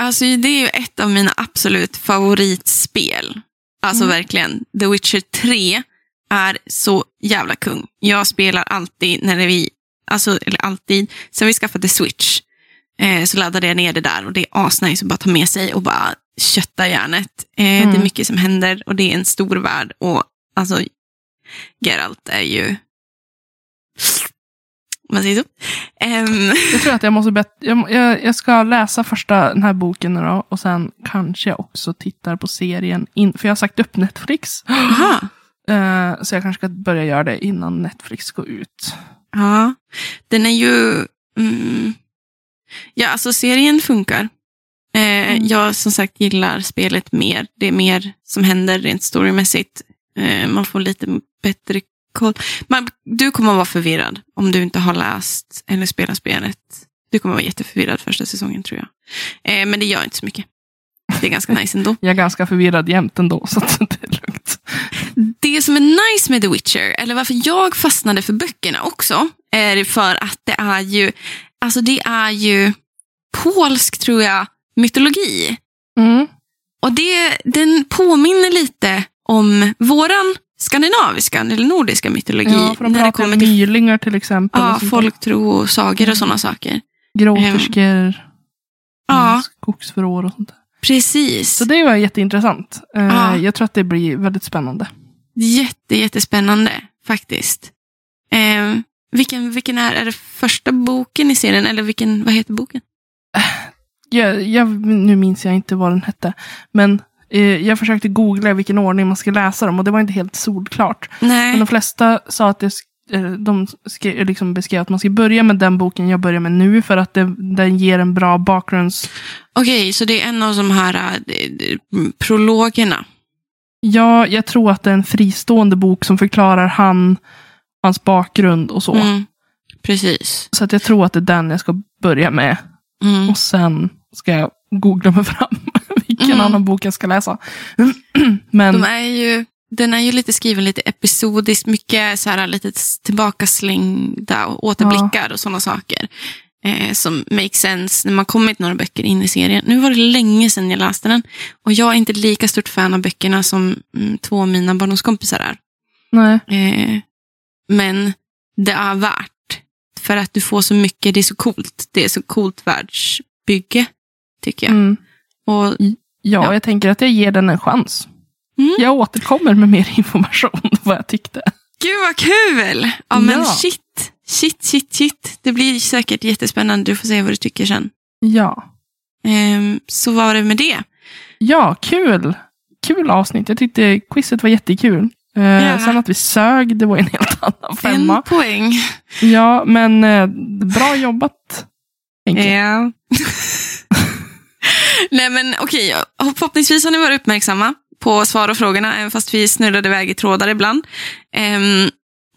Alltså det är ju ett av mina absolut favoritspel. Alltså Mm. verkligen. The Witcher 3 är så jävla kung. Jag spelar alltid när vi, alltså eller alltid, sen vi skaffade Switch eh, så laddade jag ner det där och det är asnice att bara ta med sig och bara kötta järnet. Eh, Det är Mm. mycket som händer och det är en stor värld och alltså Geralt är ju om man säger så. Ehm, Jag tror att jag måste bet- jag, jag, jag ska läsa första den här boken nu då, och sen kanske jag också tittar på serien. In, för jag har sagt upp Netflix. Eh, så jag kanske ska börja göra det innan Netflix går ut. Ja, den är ju... Mm, ja, alltså serien funkar. Eh, Mm. Jag som sagt gillar spelet mer. Det är mer som händer rent storymässigt. Eh, man får lite bättre koll. Man, du kommer att vara förvirrad om du inte har läst eller spelat spelet. Du kommer att vara jätteförvirrad första säsongen tror jag. Eh, men det gör inte så mycket. Det är ganska nice ändå. Jag är ganska förvirrad jämt ändå, så att det är lugnt. Det som är nice med The Witcher, eller varför jag fastnade för böckerna också, är för att det är ju, alltså det är ju polsk, tror jag, mytologi. Mm. Och det, den påminner lite om våran skandinaviska eller nordiska mytologi. Ja, för de när det pratar kommer om till mylingar till exempel. och ja, där. folktro och sagor och sådana saker. Gråterskor, Ja, mm, skogsförår och sånt där. precis. Så det var jätteintressant. Eh, Ja. Jag tror att det blir väldigt spännande. Jätte, jättespännande faktiskt. Eh, vilken, vilken är, är det första boken i serien? Eller vilken, vad heter boken? Jag, jag, nu minns jag inte vad den hette. Men eh, jag försökte googla vilken ordning man ska läsa dem och det var inte helt solklart. Men Nej. de flesta sa att det, eh, de skrev, liksom beskrev att man ska börja med den boken jag börjar med nu för att det, den ger en bra bakgrunds... Okej, så det är en av de här äh, prologerna. Ja, jag tror att det är en fristående bok som förklarar han, hans bakgrund och så. Mm, precis. Så att jag tror att det är den jag ska börja med. Mm. Och sen ska jag googla mig fram vilken Mm. annan bok jag ska läsa. Men De är ju, den är ju lite skriven lite episodiskt, mycket så här lite tillbakaslängda och återblickar och sådana saker. Eh, som make sense när man kommit några böcker in i serien. Nu var det länge sedan jag läste den. Och jag är inte lika stort fan av böckerna som mm, två av mina barndomskompisar är. nej. Eh, men det är värt. För att du får så mycket, det är så coolt. Det är så coolt världsbygge, tycker jag. Mm. Och Ja, Ja. jag tänker att jag ger den en chans. Mm. Jag återkommer med mer information vad jag tyckte. Gud vad kul! Ja men Ja. shit, shit, shit, shit. Det blir säkert jättespännande. Du får se vad du tycker sen. Ja. Ehm, så var det med det. Ja, kul. Kul avsnitt. Jag tyckte quizet var jättekul. Eh, Ja. Sen att vi sög, det var en helt annan femma. En poäng. Ja, men eh, bra jobbat. jag. Ja. Nej men okej, förhoppningsvis har ni varit uppmärksamma på svar och frågorna, även fast vi snurrade iväg i trådar ibland. Ehm,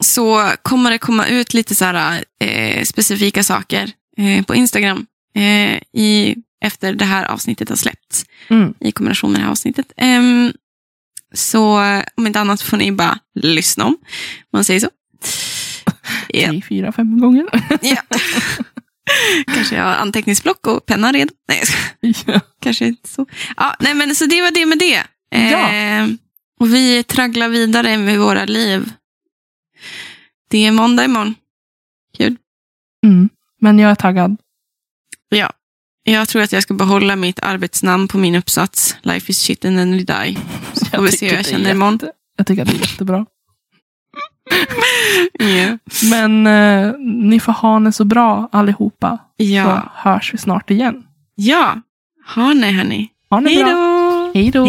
så kommer det komma ut lite så här, eh, specifika saker eh, på Instagram eh, i, efter det här avsnittet har släppts. Mm. i kombination med det här avsnittet. Ehm, så om inte annat får ni bara lyssna om, man säger så. Tre, fyra, fem gånger. Ja. Kanske jag har anteckningsblock och penna redo. Nej, jag ja. kanske inte så. Ja, nej, men så det var det med det. Ja. Ehm, och vi tragglar vidare med våra liv. Det är måndag imorgon. Kul. Mm. Men jag är taggad. Ja. Jag tror att jag ska behålla mitt arbetsnamn på min uppsats. Life is shit and then we die. Så får vi se hur jag det känner imorgon. Jag tycker att det är jättebra. Ja. Men eh, ni får ha det så bra allihopa. Ja. Så hörs vi snart igen. Ja. Ha ni hörni. Ha det Hej bra. då! Hej då.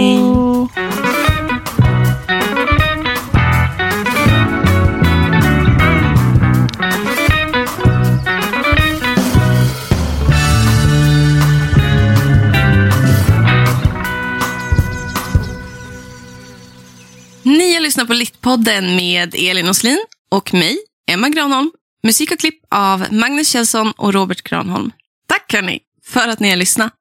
Ni har lyssnat på Littpodden med Elin Oslin och mig, Emma Granholm. Musik och klipp av Magnus Kjellson och Robert Granholm. Tack hörni för att ni har lyssnat.